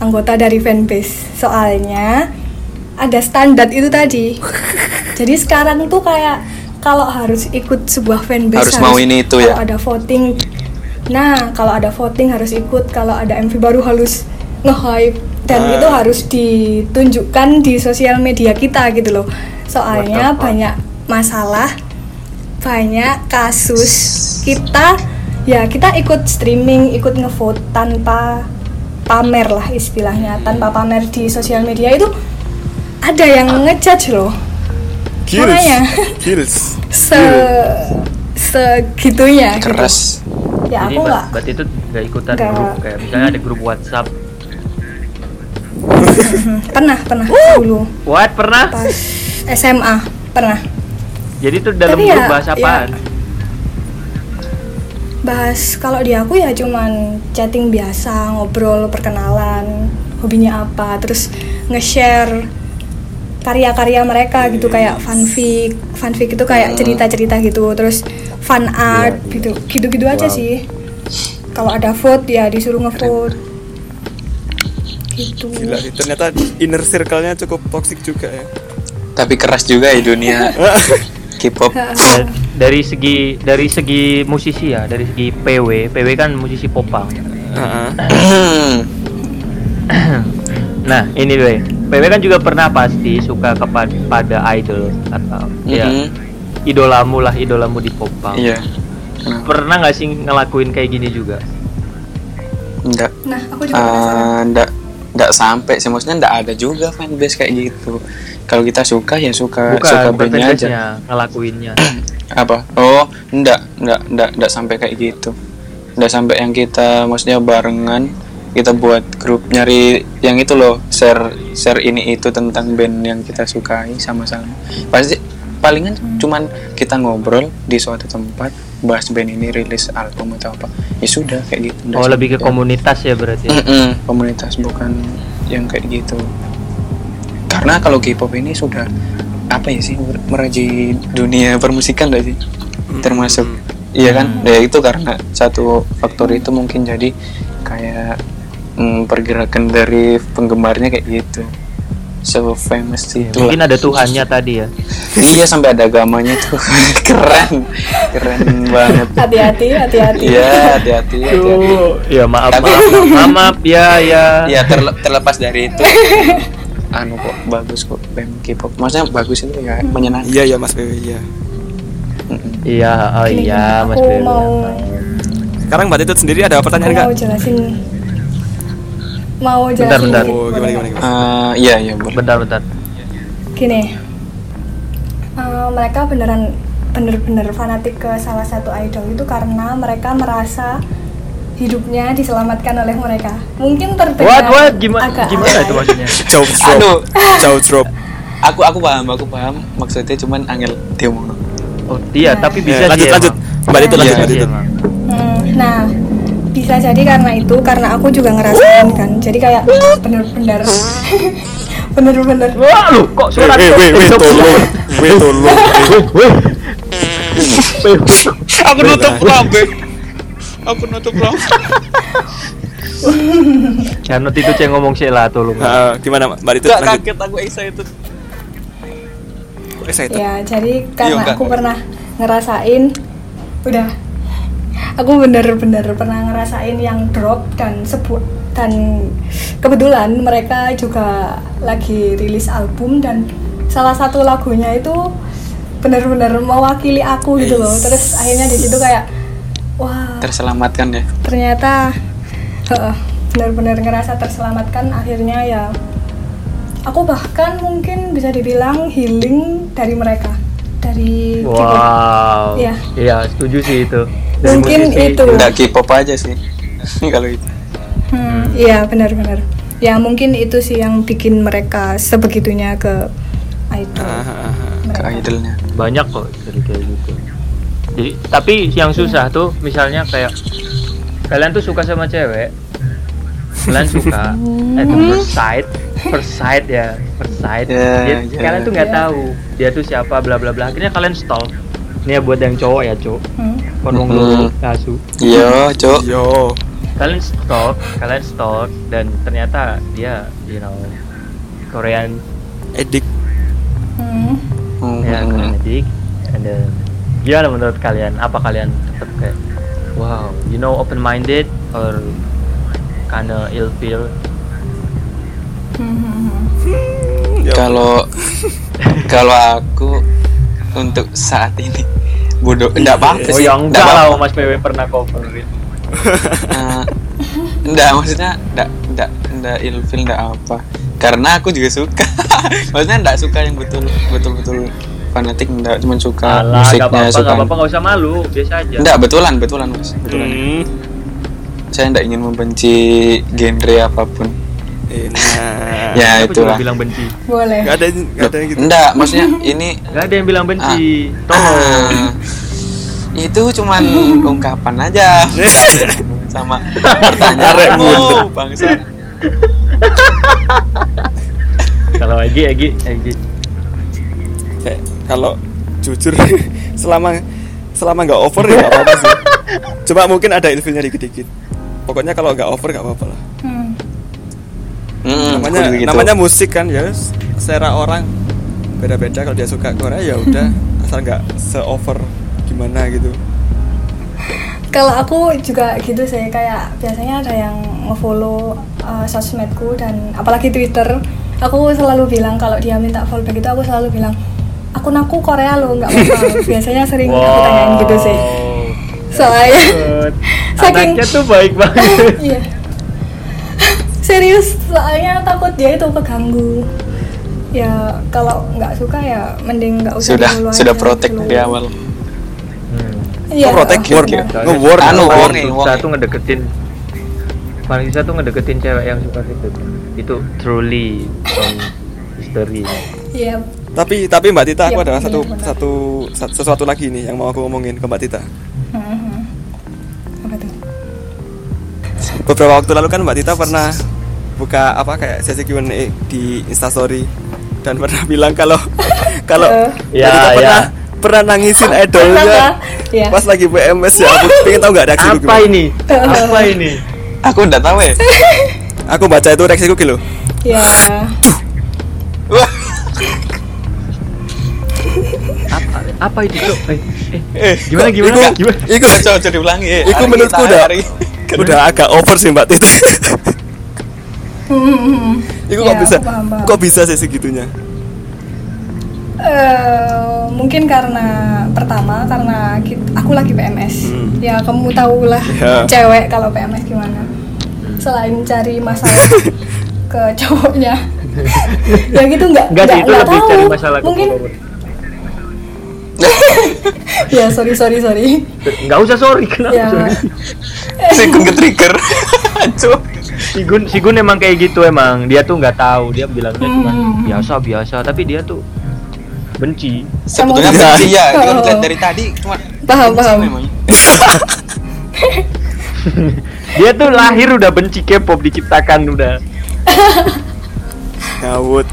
anggota dari fanbase. Soalnya ada standar itu tadi. Jadi sekarang tuh kayak kalau harus ikut sebuah fanbase harus, harus mau ini itu ya? ada voting. Nah kalau ada voting harus ikut. Kalau ada MV baru harus nge-hype dan uh. itu harus ditunjukkan di sosial media kita gitu loh soalnya banyak masalah banyak kasus kita ya kita ikut streaming ikut ngevote tanpa pamer lah istilahnya tanpa pamer di sosial media itu ada yang ngejudge loh Kills. makanya Kills. [laughs] se segitunya gitu. keras gitu. ya aku nggak berarti itu nggak ikutan gak. grup kayak misalnya ada grup WhatsApp pernah pernah dulu. What pernah? Pas SMA pernah. Jadi itu dalam Tapi grup ya, bahas apaan? Ya, bahas kalau di aku ya cuman chatting biasa ngobrol perkenalan hobinya apa terus nge-share karya-karya mereka gitu kayak fanfic fanfic itu kayak cerita-cerita gitu terus fan iya, art gitu gitu-gitu aja sih. Kalau ada vote ya disuruh ngevote gitu Gila sih, ternyata inner circle-nya cukup toxic juga ya tapi keras juga ya dunia [laughs] K-pop dari segi dari segi musisi ya dari segi PW PW kan musisi popang uh -uh. nah ini deh PW kan juga pernah pasti suka kepada idol atau mm -hmm. ya mm-hmm. idolamu lah idolamu di Popang. Iya. Nah. Pernah nggak sih ngelakuin kayak gini juga? Enggak. Nah, aku juga uh, enggak sampai sih maksudnya enggak ada juga fanbase kayak gitu. Kalau kita suka ya suka bukan, suka bukan aja ngelakuinnya. [clears throat] Apa? Oh, enggak, enggak, enggak, enggak sampai kayak gitu. Enggak sampai yang kita maksudnya barengan kita buat grup nyari yang itu loh share share ini itu tentang band yang kita sukai sama-sama pasti palingan cuman kita ngobrol di suatu tempat bahas band ini rilis album atau apa. Ya sudah kayak gitu. Oh lebih ke komunitas ya berarti mm -mm, komunitas bukan yang kayak gitu. Karena kalau K-pop ini sudah apa ya sih meraji dunia permusikan gak sih? Termasuk iya kan? Ya itu karena satu faktor itu mungkin jadi kayak hmm, pergerakan dari penggemarnya kayak gitu so famous itu mungkin ada Tuhannya tadi ya. Iya sampai ada agamanya tuh. [laughs] Keren. Keren banget. Hati-hati hati-hati. Iya hati-hati hati-hati. Ya maaf Tapi, maaf, maaf maaf ya ya ya terle terlepas dari itu. Anu kok bagus kok band K-pop. Maksudnya bagus itu ya menyenangkan. Iya iya Mas Bewi iya. Iya oh iya Mas Bewi mau... sekarang Mbak itu sendiri ada pertanyaan nggak? Mau jelasin mau jelasin bentar, bentar. Oh, gimana, gimana, gimana? Uh, iya iya boleh bentar bentar gini uh, mereka beneran bener-bener fanatik ke salah satu idol itu karena mereka merasa hidupnya diselamatkan oleh mereka. Mungkin terdengar what, what? Gimana, agak gimana itu maksudnya? [laughs] Jauh drop. Jauh drop. Aku aku paham, aku paham. Maksudnya cuman angel dia mau. Oh, dia, nah. tapi bisa ya, lanjut lanjut. Mbak itu lanjut, lanjut. Hmm, nah, bisa jadi karena itu karena aku juga ngerasain kan. Jadi kayak bener-bener [laughs] bener-bener. Wah lu kok suara weh weh weh tolong weh tolong. [laughs] Aku nutup lambe. Aku nutup lambe. [laughs] Jangan itu ceng ngomong sih lah tolong. Uh, gimana Mbak? Itu? Gak kaget aku excited. Excited. Ya jadi karena Yo, aku pernah ngerasain udah aku bener-bener pernah ngerasain yang drop dan sebut dan kebetulan mereka juga lagi rilis album dan salah satu lagunya itu bener-bener mewakili aku gitu loh. Terus akhirnya di situ kayak wah terselamatkan ya. ternyata bener-bener ngerasa terselamatkan. Akhirnya ya aku bahkan mungkin bisa dibilang healing dari mereka dari wow. Iya. Iya setuju sih itu mungkin itu. nggak K-pop aja sih. [laughs] Kalau itu. Hmm, iya benar-benar ya mungkin itu sih yang bikin mereka sebegitunya ke idol ah, ke idolnya. Banyak kok dari kayak gitu. Jadi tapi yang susah tuh misalnya kayak kalian tuh suka sama cewek. Kalian suka. The first sight first sight ya first sight yeah, dia, yeah, kalian tuh nggak yeah. tahu dia tuh siapa bla bla bla. Akhirnya kalian stall ini ya buat yang cowok ya cowok. Hmm. konwong dulu kasu iya cowok. Yo. Kalian stalk kalian stalk dan ternyata dia you know Korean edik. Hmm. ya Korean edik. And then gimana menurut kalian? Apa kalian tetap kayak wow you know open minded or kinda ill feel? Kalau kalau aku untuk saat ini. Bodoh enggak apa-apa oh yang enggak lah Mas PW pernah cover uh, enggak maksudnya enggak enggak enggak feel enggak apa. Karena aku juga suka. [laughs] Maksudnya enggak suka yang betul betul betul fanatik enggak cuma suka Alah, musiknya gak apa -apa, suka apa-apa enggak usah malu biasa aja. Enggak betulan betulan mas betulan. Hmm. saya enggak ingin membenci genre apa pun Nah, ya itu lah. bilang benci. Boleh. Gak ada, gak ada yang gitu. Enggak, maksudnya [laughs] ini. Gak ada yang bilang benci. Ah, Tolong. Ah, itu cuman ungkapan aja. [laughs] Sama pertanyaanmu, bangsa. [laughs] Kalau Egi, Egi, Egi. Kalau jujur selama selama nggak over ya nggak apa-apa sih. Coba mungkin ada ilfilnya dikit-dikit. Pokoknya kalau nggak over nggak apa-apa lah. Hmm hmm, namanya gitu. namanya musik kan ya selera orang beda-beda. Kalau dia suka Korea ya udah. Asal nggak se over gimana gitu. Kalau aku juga gitu sih kayak biasanya ada yang ngefollow uh, sosmedku dan apalagi Twitter. Aku selalu bilang kalau dia minta follow begitu aku selalu bilang aku naku Korea lo nggak apa [laughs] biasanya sering wow. aku tanyain gitu sih. Soalnya saking anaknya tuh baik banget. [laughs] Iya serius soalnya takut dia itu keganggu ya kalau nggak suka ya mending nggak usah sudah sudah protek dari awal Iya. Protek war, nge-war anu susah tuh ngedeketin paling susah tuh ngedeketin cewek yang suka itu itu truly from history. Iya. Tapi tapi Mbak Tita aku yep, ada satu satu sesuatu lagi nih yang mau aku ngomongin ke Mbak Tita. Hmm, Apa tuh? Beberapa waktu lalu kan Mbak Tita pernah buka apa kayak sesi Q&A di Instastory. Dan pernah bilang kalau [laughs] kalau uh, ya, pernah ya. pernah nangisin idolnya ya. pas lagi PMS ya aku [laughs] pengen tahu nggak reaksi apa ini? [laughs] Apa ini? Aku udah tahu ya aku baca itu reaksiku gitu ya. Apa apa itu eh, eh, eh gimana gimana iku, gimana? iku coba coba diulangi eh. iku menurutku udah udah agak over sih mbak Tita hmm, Itu kok ya, bisa paham, paham. kok bisa sih segitunya? Uh, mungkin karena pertama karena kita, aku lagi PMS hmm. ya kamu tahu lah yeah. cewek kalau PMS gimana selain cari masalah [laughs] ke cowoknya [laughs] ya gitu nggak nggak itu nggak tahu cari masalah mungkin [laughs] ya sorry sorry sorry nggak usah sorry kenapa ya. sorry saya ke trigger Sigun Sigun emang kayak gitu emang. Dia tuh nggak tahu. Dia bilangnya cuma hmm. biasa biasa. Tapi dia tuh benci. Sebetulnya benci. ya oh. kan dari tadi cuma paham paham. [laughs] dia tuh lahir udah benci K-pop diciptakan udah. [laughs] Ngawut.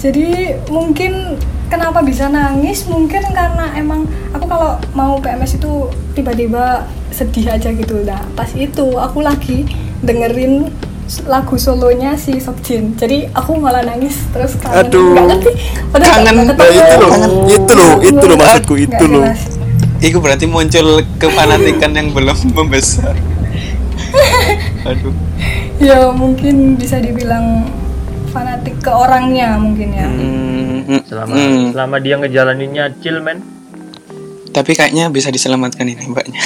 Jadi mungkin kenapa bisa nangis? Mungkin karena emang aku kalau mau PMS itu tiba-tiba sedih aja gitu. Nah pas itu aku lagi dengerin lagu solonya si Sokjin jadi aku malah nangis terus kangen. Aduh ngerti. Kangen. nah, itu loh itu loh itu loh maksudku itu loh. Itu berarti muncul kefanatikan yang belum [laughs] membesar. Aduh. Ya mungkin bisa dibilang fanatik ke orangnya mungkin ya. Hmm, selama hmm. selama dia ngejalaninnya chill man tapi kayaknya bisa diselamatkan ini mbaknya.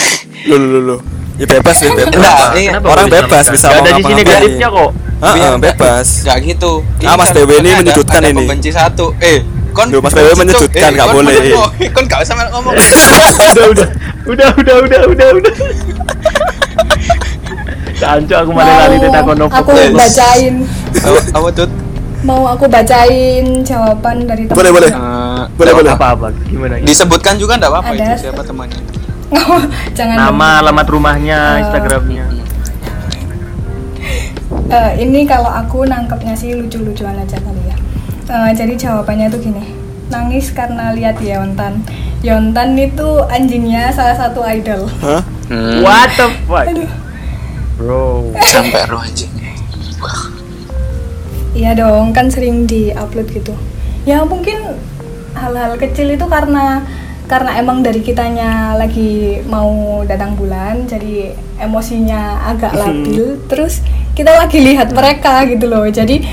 Lo lo lo ya bebas ya bebas. Enggak, ini orang bebas bisa mau ada di sini negatifnya kok. Ah, ah, bebas. Gak gitu. Ah mas kan PW ini menyudutkan ini. benci satu. Eh kon Duh, mas PW menyudutkan nggak boleh. kon gak usah ngomong. [laughs] Udah udah udah udah udah udah udah Cancu aku mana lali tentang kono Aku bacain. Apa tuh? Mau aku bacain jawaban dari teman. Boleh. boleh. Uh, boleh boleh. Apa apa? Gimana? Disebutkan juga enggak apa-apa itu siapa temannya [laughs] jangan nama alamat rumahnya uh, instagramnya. uh, ini. Kalau aku nangkepnya sih lucu-lucuan aja kali ya. Uh, jadi jawabannya tuh gini. Nangis karena lihat Yontan. Yontan itu anjingnya salah satu idol. Huh? hmm. what the fuck? Aduh. bro. Sampai roh anjingnya. Iya dong kan sering di upload gitu. Ya mungkin hal-hal kecil itu karena karena emang dari kitanya lagi mau datang bulan jadi emosinya agak hmm. labil terus kita lagi lihat mereka gitu loh. Jadi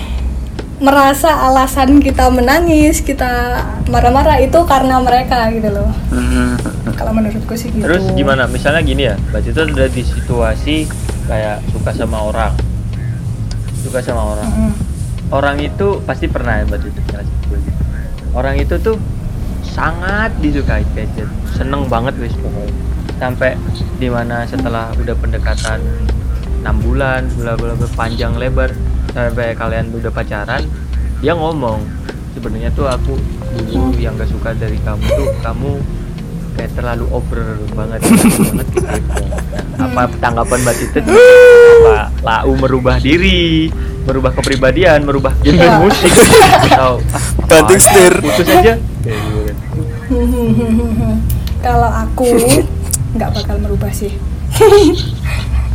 merasa alasan kita menangis kita marah-marah itu karena mereka gitu loh. Hmm. kalau menurutku sih gitu. Terus gimana? Misalnya gini ya mbak Cita udah di situasi kayak suka sama orang. Suka sama orang. Hmm. orang itu pasti pernah ya mbak Cita orang itu tuh sangat disukai gadget. Seneng banget wis pokoknya. Sampai di mana setelah udah pendekatan enam bulan bla bla bla panjang lebar sampai kalian udah pacaran dia ngomong sebenarnya tuh aku dulu yang gak suka dari kamu tuh kamu kayak terlalu over banget [laughs] banget gitu. Nah, apa tanggapan mbak Tita apa lau merubah diri merubah kepribadian merubah genre iya. musik? [laughs] Atau banting setir. Putus aja [laughs] kalau aku nggak bakal merubah sih. [laughs]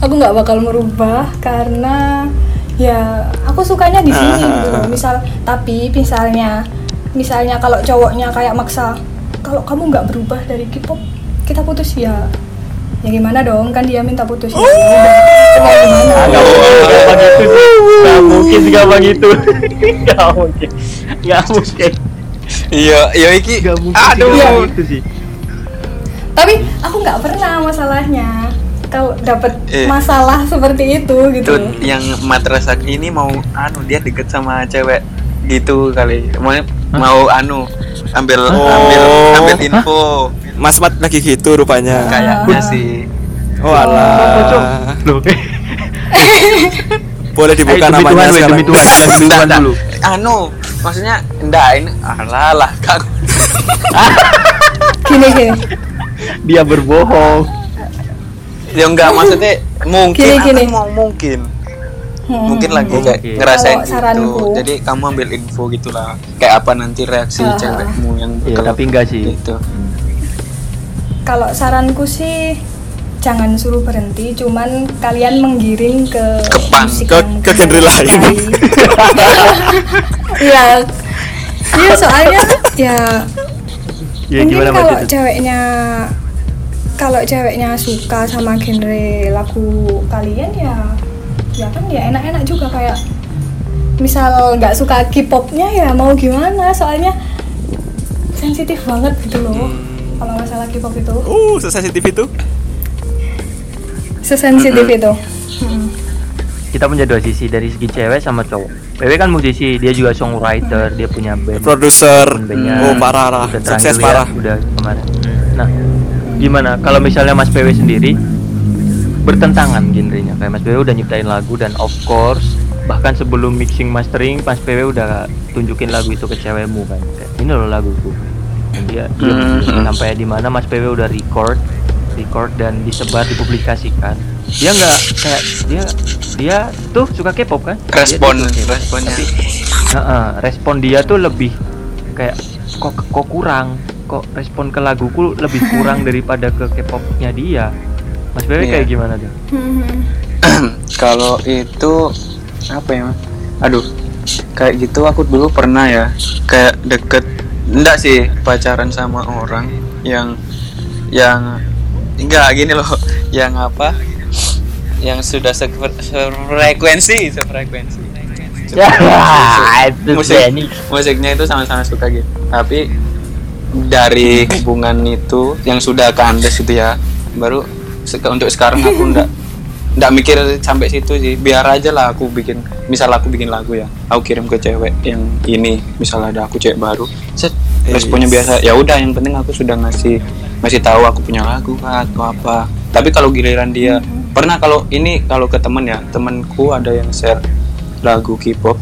Aku nggak bakal merubah karena ya aku sukanya di sini gitu loh. Misal tapi misalnya misalnya kalau cowoknya kayak maksa kalau kamu nggak berubah dari K-pop kita putus ya. Ya gimana dong? Kan dia minta putus. Ya nggak mungkin nggak begitu nggak mungkin. Nggak mungkin [laughs] iya iya iki. Gak mungkin aduh. ya. itu sih. Tapi aku nggak pernah masalahnya kalau dapat eh. masalah seperti itu gitu. Tuh, yang matrasak ini mau anu dia deket sama cewek gitu kali. Mau mau anu ambil oh. ambil ambil info. Mas Mat lagi gitu rupanya. Kayaknya uh. sih. Oh alah. oh, [laughs] [laughs] boleh dibuka namanya Tuhan, sekarang. demi Tuhan, demi Tuhan dulu. anu maksudnya enggak ini alah lah kan gini gini. Dia berbohong. Ya enggak maksudnya mungkin. Gini, gini. mau mungkin. Hmm. mungkin lagi kayak okay. ngerasain Kalau gitu. saranku, jadi kamu ambil info gitulah. Kayak apa nanti reaksi uh, cewekmu yang ya, tapi enggak sih. gitu. kalau saranku sih jangan suruh berhenti cuman kalian menggiring ke musik ke, ke genre lain. [laughs] Iya. Iya soalnya ya, ya mungkin kalau ceweknya kalau ceweknya suka sama genre lagu kalian ya ya kan ya enak-enak juga kayak misal nggak suka K-popnya ya mau gimana soalnya sensitif banget gitu loh hmm. kalau masalah K-pop itu. Uh sensitif itu sesensitif mm -hmm. itu hmm. kita punya dua sisi dari segi cewek sama cowok. Wewe kan musisi dia juga songwriter dia punya band. Produser. Oh parah parah. Sukses ya, parah. udah kemarin. Nah gimana? Kalau misalnya Mas PW sendiri bertentangan genrenya. Kayak Mas PW udah nyiptain lagu dan of course bahkan sebelum mixing mastering Mas PW udah tunjukin lagu itu ke cewekmu kan. Kayak, ini loh laguku. Dia, dia sampai di mana Mas PW udah record record dan disebar dipublikasikan. Dia nggak kayak dia dia tuh suka K-pop kan? Respon responnya. Tapi uh, uh, respon dia tuh lebih kayak kok kok kurang? Kok respon ke laguku lebih kurang [laughs] daripada ke K-popnya dia? Mas Bebe yeah. kayak gimana tuh? [laughs] Kalau itu apa ya aduh kayak gitu aku dulu pernah ya. Kayak deket enggak sih pacaran sama orang yang yang enggak gini loh. Yang apa? Yang sudah sefrekuensi sefrekuensi. Ya, itu musik musiknya itu sama-sama suka gitu. Tapi dari hubungan itu yang sudah kandas itu ya baru untuk sekarang aku ndak ndak mikir sampai situ sih. Biar aja lah aku bikin misal aku bikin lagu ya aku kirim ke cewek yang ini misal ada aku cewek baru. Set. Responnya biasa ya udah yang penting aku sudah ngasih masih tahu aku punya lagu atau apa. Tapi kalau giliran dia hmm. pernah kalau ini kalau ke temen ya temanku ada yang share lagu K-pop.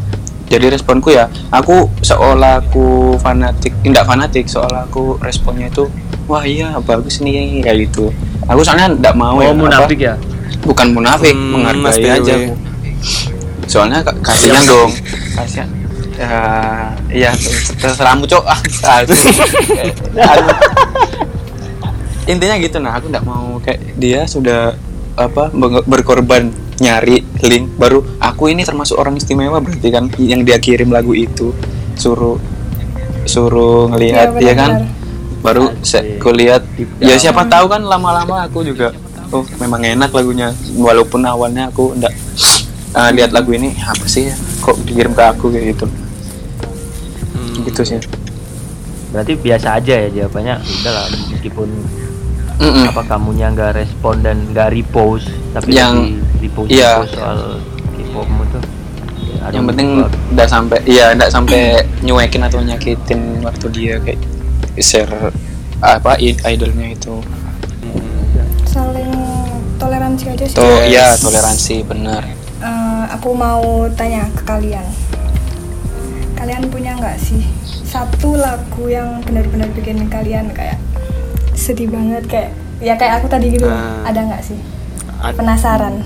Jadi responku ya aku seolah aku fanatik tidak fanatik seolah aku responnya itu wah iya bagus nih kayak gitu. Aku soalnya nggak mau oh, ya munafik ya? bukan munafik hmm, menghargai aja. aku soalnya kasihan dong. Kasihan. Ya iya terserahmu cok. Ah [laughs] [laughs] intinya gitu nah aku nggak mau kayak dia sudah apa berkorban nyari link baru aku ini termasuk orang istimewa berarti kan yang dia kirim lagu itu suruh suruh ngelihat ya, ya kan? baru saya aku lihat ya siapa tahu kan lama-lama aku juga oh memang enak lagunya walaupun awalnya aku ndak uh, lihat lagu ini apa sih ya kok dikirim ke aku kayak gitu. Gitu sih. Berarti biasa aja ya jawabannya. Udah lah meskipun mm -mm. apa kamunya nggak respon dan nggak repost tapi yang repost, iya. soal K-popmu tuh? Ya, yang penting udah sampai iya nggak sampai nyuekin atau nyakitin waktu dia kayak share apa idolnya itu. Saling toleransi aja sih. To iya toleransi benar. uh, aku mau tanya ke kalian. Kalian punya nggak sih satu lagu yang benar-benar bikin kalian kayak sedih banget kayak ya kayak aku tadi gitu uh, ada nggak sih ad penasaran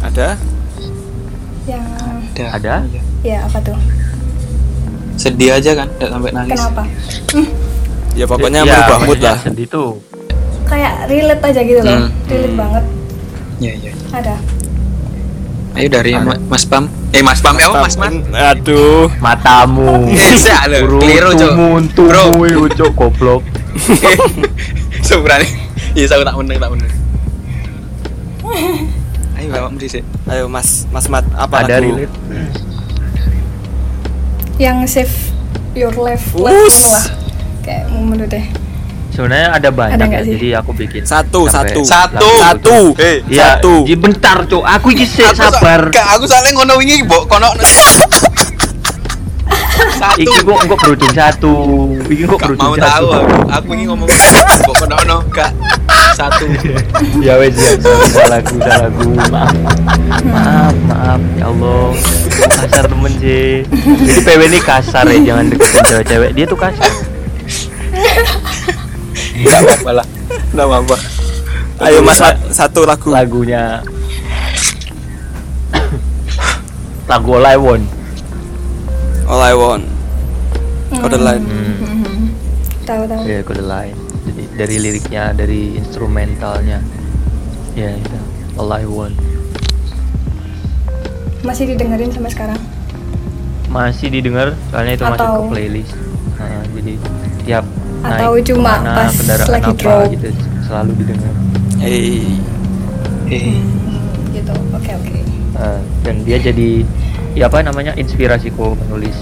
ada yang ada ada ya apa tuh sedih aja kan tidak sampai nangis kenapa ya pokoknya ya, merubah mood lah sedih tuh kayak relate aja gitu loh hmm. relate hmm. banget ya ya ada Ayo dari ada. Mas Pam. Eh Mas Pam ya Mas Mas. Aduh, matamu. [laughs] Bisa lo. Keliru cok. Bro, cok goblok. [laughs] Sebenarnya, iya saya tak menang tak menang. Ayo bawa sih. Ayo Mas Mas Mat apa ada relate? Yang save your life lah. Kayak momen deh. Sebenarnya ada banyak ada ya, jadi aku bikin satu satu. satu. satu. Eh ya, satu. ya bentar cok aku iki sabar. aku soalnya ngono wingi mbok. Kono [laughs] satu. Iki kok kok berujung satu? Iki kok berujung mau tahu aku aku ini ngomong mbok kono ono kak satu. Ya wes ya. Salah aku salah aku maaf. Maaf maaf. Ya Allah. Kasar temen sih jadi PW ini kasar ya jangan deketin cewek-cewek. Dia tuh kasar. Gak apa-apa lah. Gak apa-apa. Ayo Mas satu lagu. Lagunya. Lagu Want. All I Want. Kode lain. Hmm. Tahu tahu. Iya kode lain. Jadi dari liriknya, dari instrumentalnya. Ya itu. All I Want. Masih didengerin sampai sekarang? Masih didengar, soalnya itu Atau... masuk ke playlist. Nah, jadi tiap atau cuma mana, pas lagi apa, draw gitu selalu didengar hey hey gitu oke okay, oke okay. uh, dan dia jadi ya apa namanya? Inspirasiku menulis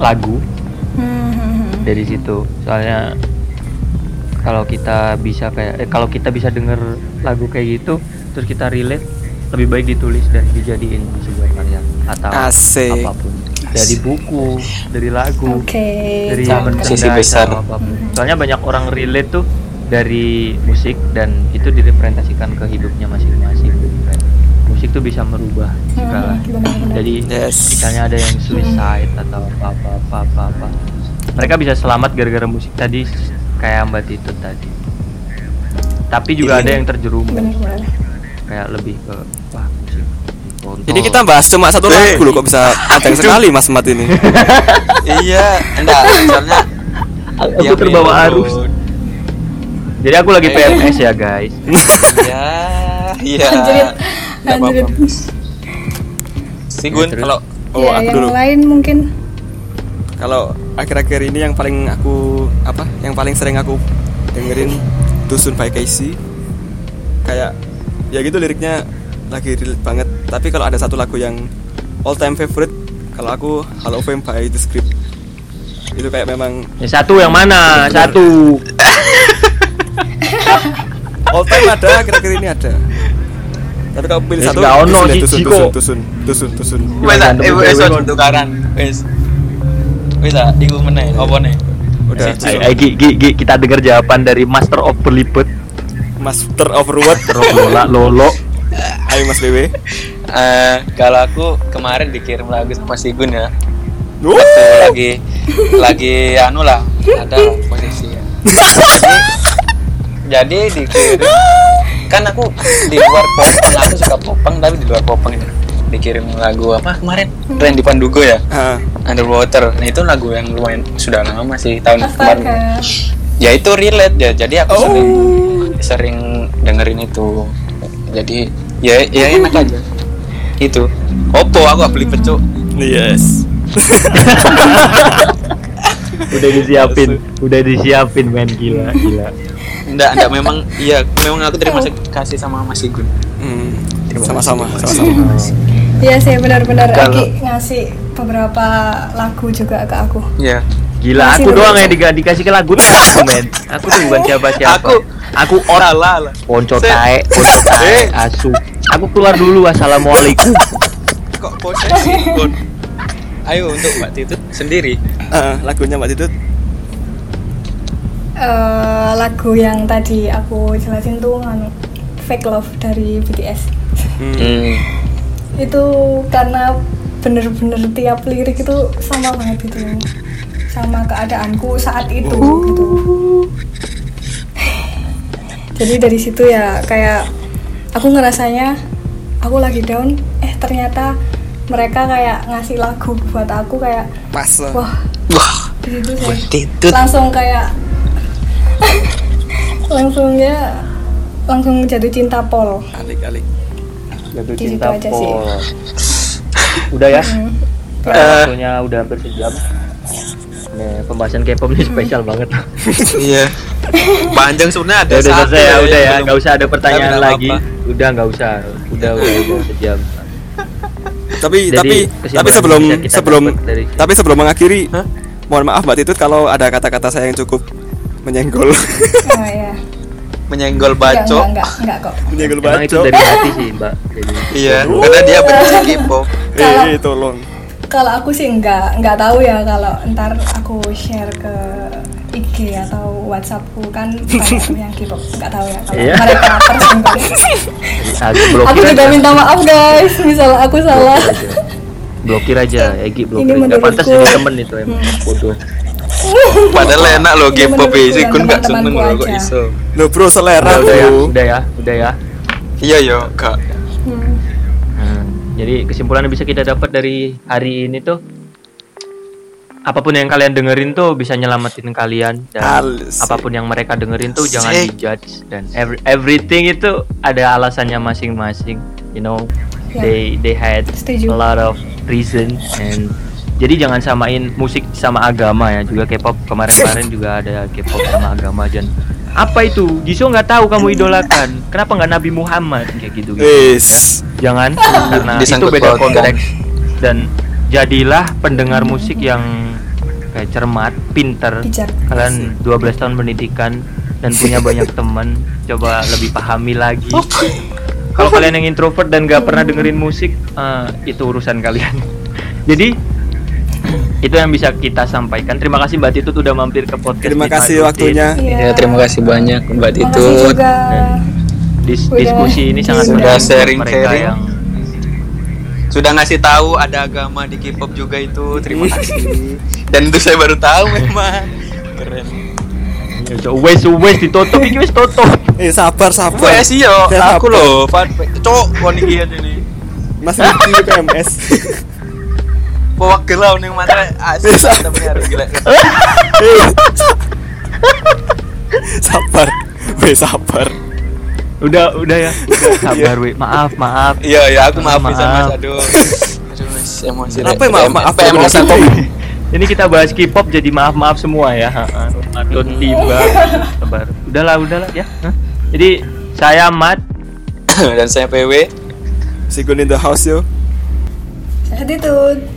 lagu hmm. dari situ. Soalnya kalau kita bisa kayak eh, kalau kita bisa denger lagu kayak gitu terus kita relate lebih baik ditulis dan dijadiin sebuah karya atau Asik. apa pun. Dari buku dari lagu okay. dari sisi besar. soalnya banyak orang relate tuh dari musik dan itu direpresentasikan ke hidupnya masing-masing musik tuh bisa merubah segala hmm, jadi yes. misalnya ada yang suicide atau apa apa apa apa, apa. mereka bisa selamat gara-gara musik tadi kayak mbak Tito tadi tapi juga ada yang terjerumus kayak lebih ke wah ini kita bahas cuma satu lagu loh kok bisa panjang sekali Mas Mat ini. [laughs] iya, enggak, soalnya aku terbawa arus. Jadi aku lagi PMS ya, guys. ya, [laughs] iya. Anjir. Sigun kalau oh ya, aku yang dulu. lain mungkin. Kalau akhir-akhir ini yang paling aku apa yang paling sering aku dengerin Dusun by Casey. Kayak ya gitu liriknya lagi relate banget. Tapi kalau ada satu lagu yang all time favorite kalau aku Halo Fame by The Script. Itu kayak memang ya, satu yang mana? Bener. satu. [laughs] All time ada kira-kira ini ada tapi kalau pilih satu. ono tusun, tusun, tusun tusun tusun tusun wes eh wes tukaran. Wes wes meneh apa nih? Udah ayo, kita dengar jawaban dari Master of Berlibet Master of Ruwet. [laughs] Lolo Lolo. Ayo Mas BW. Uh, eh, kalau aku kemarin dikirim lagu sama Sigun ya. Uh. lagi lagi anu lah ada posisi. [laughs] Ya. jadi dikirim [laughs] kan aku di luar popeng aku suka popeng tapi di luar popeng itu dikirim lagu apa kemarin? Randy Pandugo ya? Uh. Underwater. Nah itu lagu yang lumayan sudah lama sih tahun Astaga. kemarin. Ya itu relate ya. Jadi aku oh. sering sering dengerin itu. Jadi ya ya enak aja. Itu. Oppo aku beli pecuk yes. [laughs] Udah disiapin. [laughs] Udah disiapin main gila gila enggak enggak memang iya memang aku terima kasih sama Mas Igun hmm, sama-sama sama-sama iya sih benar-benar lagi ngasih beberapa lagu juga ke aku iya Gila, aku doang yang di dikasih ke lagu aku men. Aku tuh bukan siapa-siapa. Aku aku orang lah. Ponco tae, ponco tae, asu. Aku keluar dulu. Assalamualaikum. Kok posesi, Gun? Ayo untuk Mbak Titut sendiri. Uh, lagunya Mbak Titut. Uh, lagu yang tadi aku jelasin tuh anu Fake Love dari BTS. Hmm. itu karena bener-bener tiap lirik itu sama banget itu sama keadaanku saat itu uh. gitu jadi dari situ ya kayak aku ngerasanya aku lagi down eh ternyata mereka kayak ngasih lagu buat aku kayak pas wah wah di situ saya langsung kayak [laughs] langsung ya langsung jatuh cinta Pol alik alik jatuh cinta Pol [laughs] udah ya hmm. waktunya udah hampir sejam Nih, pembahasan K-pop ini [laughs] spesial banget. iya. Panjang sebenarnya ada ya, udah selesai ya, udah ya, nggak usah ada pertanyaan lagi. Apa. Udah nggak usah. Udah udah, udah sejam. Tapi Jadi, tapi tapi sebelum sebelum dari... tapi sebelum mengakhiri, huh? mohon maaf Mbak Titut kalau ada kata-kata saya yang cukup menyenggol. Oh iya. menyenggol baco. Enggak, enggak, enggak kok. Menyenggol baco. itu dari hati sih, Mbak. iya, karena dia benci K-pop. Eh, tolong kalau aku sih nggak nggak tahu ya kalau ntar aku share ke IG atau WhatsAppku kan yang K-pop nggak tahu ya kalau yeah. mereka tersinggung. aku juga minta maaf guys, misal aku salah. Blokir aja, Egi blokir. Ini Gak pantas jadi temen itu emang hmm. bodoh. [laughs] Padahal enak loh K-pop sih, kun nggak seneng loh kok iso. Lo bro selera udah, ya, udah ya, udah ya. Iya yo kak. Hmm. Jadi kesimpulan yang bisa kita dapat dari hari ini tuh apa pun yang kalian dengerin tuh bisa nyelamatin kalian dan Halus. apa pun yang mereka dengerin tuh jangan dijudge dan every, everything itu ada alasannya masing-masing. You know, yeah. they they had Setuju. a lot of reason and jadi jangan samain musik sama agama ya. Juga K-pop kemarin-kemarin juga ada K-pop sama agama. Dan apa itu? Jisoo nggak tahu kamu idolakan. Kenapa nggak Nabi Muhammad? Kayak gitu, gitu. Yes. jangan karena itu beda konteks. Dan jadilah pendengar musik yang kayak cermat pinter. Kalian 12 tahun pendidikan dan punya banyak teman coba lebih pahami lagi. Kalau kalian yang introvert dan gak pernah dengerin musik uh, itu urusan kalian. [laughs] Jadi itu yang bisa kita sampaikan. Terima kasih Mbak Titut udah mampir ke podcast. Terima kasih waktunya. Ya. ya, terima kasih banyak Mbak Titut. dis diskusi ini sangat sudah sharing sharing yang sudah ngasih tahu ada agama di K-pop juga itu. Terima kasih. [laughs] Dan itu saya baru tahu memang. Keren. Ya, wes wes ditutup iki wes tutup. Eh sabar sabar. Wes iya, aku loh, cok kon iki nih. Mas Riki PMS. [laughs] Bawa gelau nih mana asli temennya harus gila. [laughs] sabar, weh sabar. Udah, udah ya. Udah, [laughs] sabar, weh. Maaf, maaf. Iya, iya, aku maaf, maaf. bisa mas. Aduh. [laughs] Aduh, emosi. Apa maaf, maaf, emosi. Ini kita bahas K-pop jadi maaf maaf semua ya. Matun tiba. Sabar. Udahlah, udahlah ya. Jadi saya Mat [coughs] dan saya PW. Sigun in the house yo. Attitude.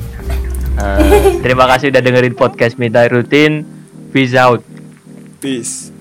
Uh, terima kasih udah dengerin podcast Midnight Routine. Peace out. Peace.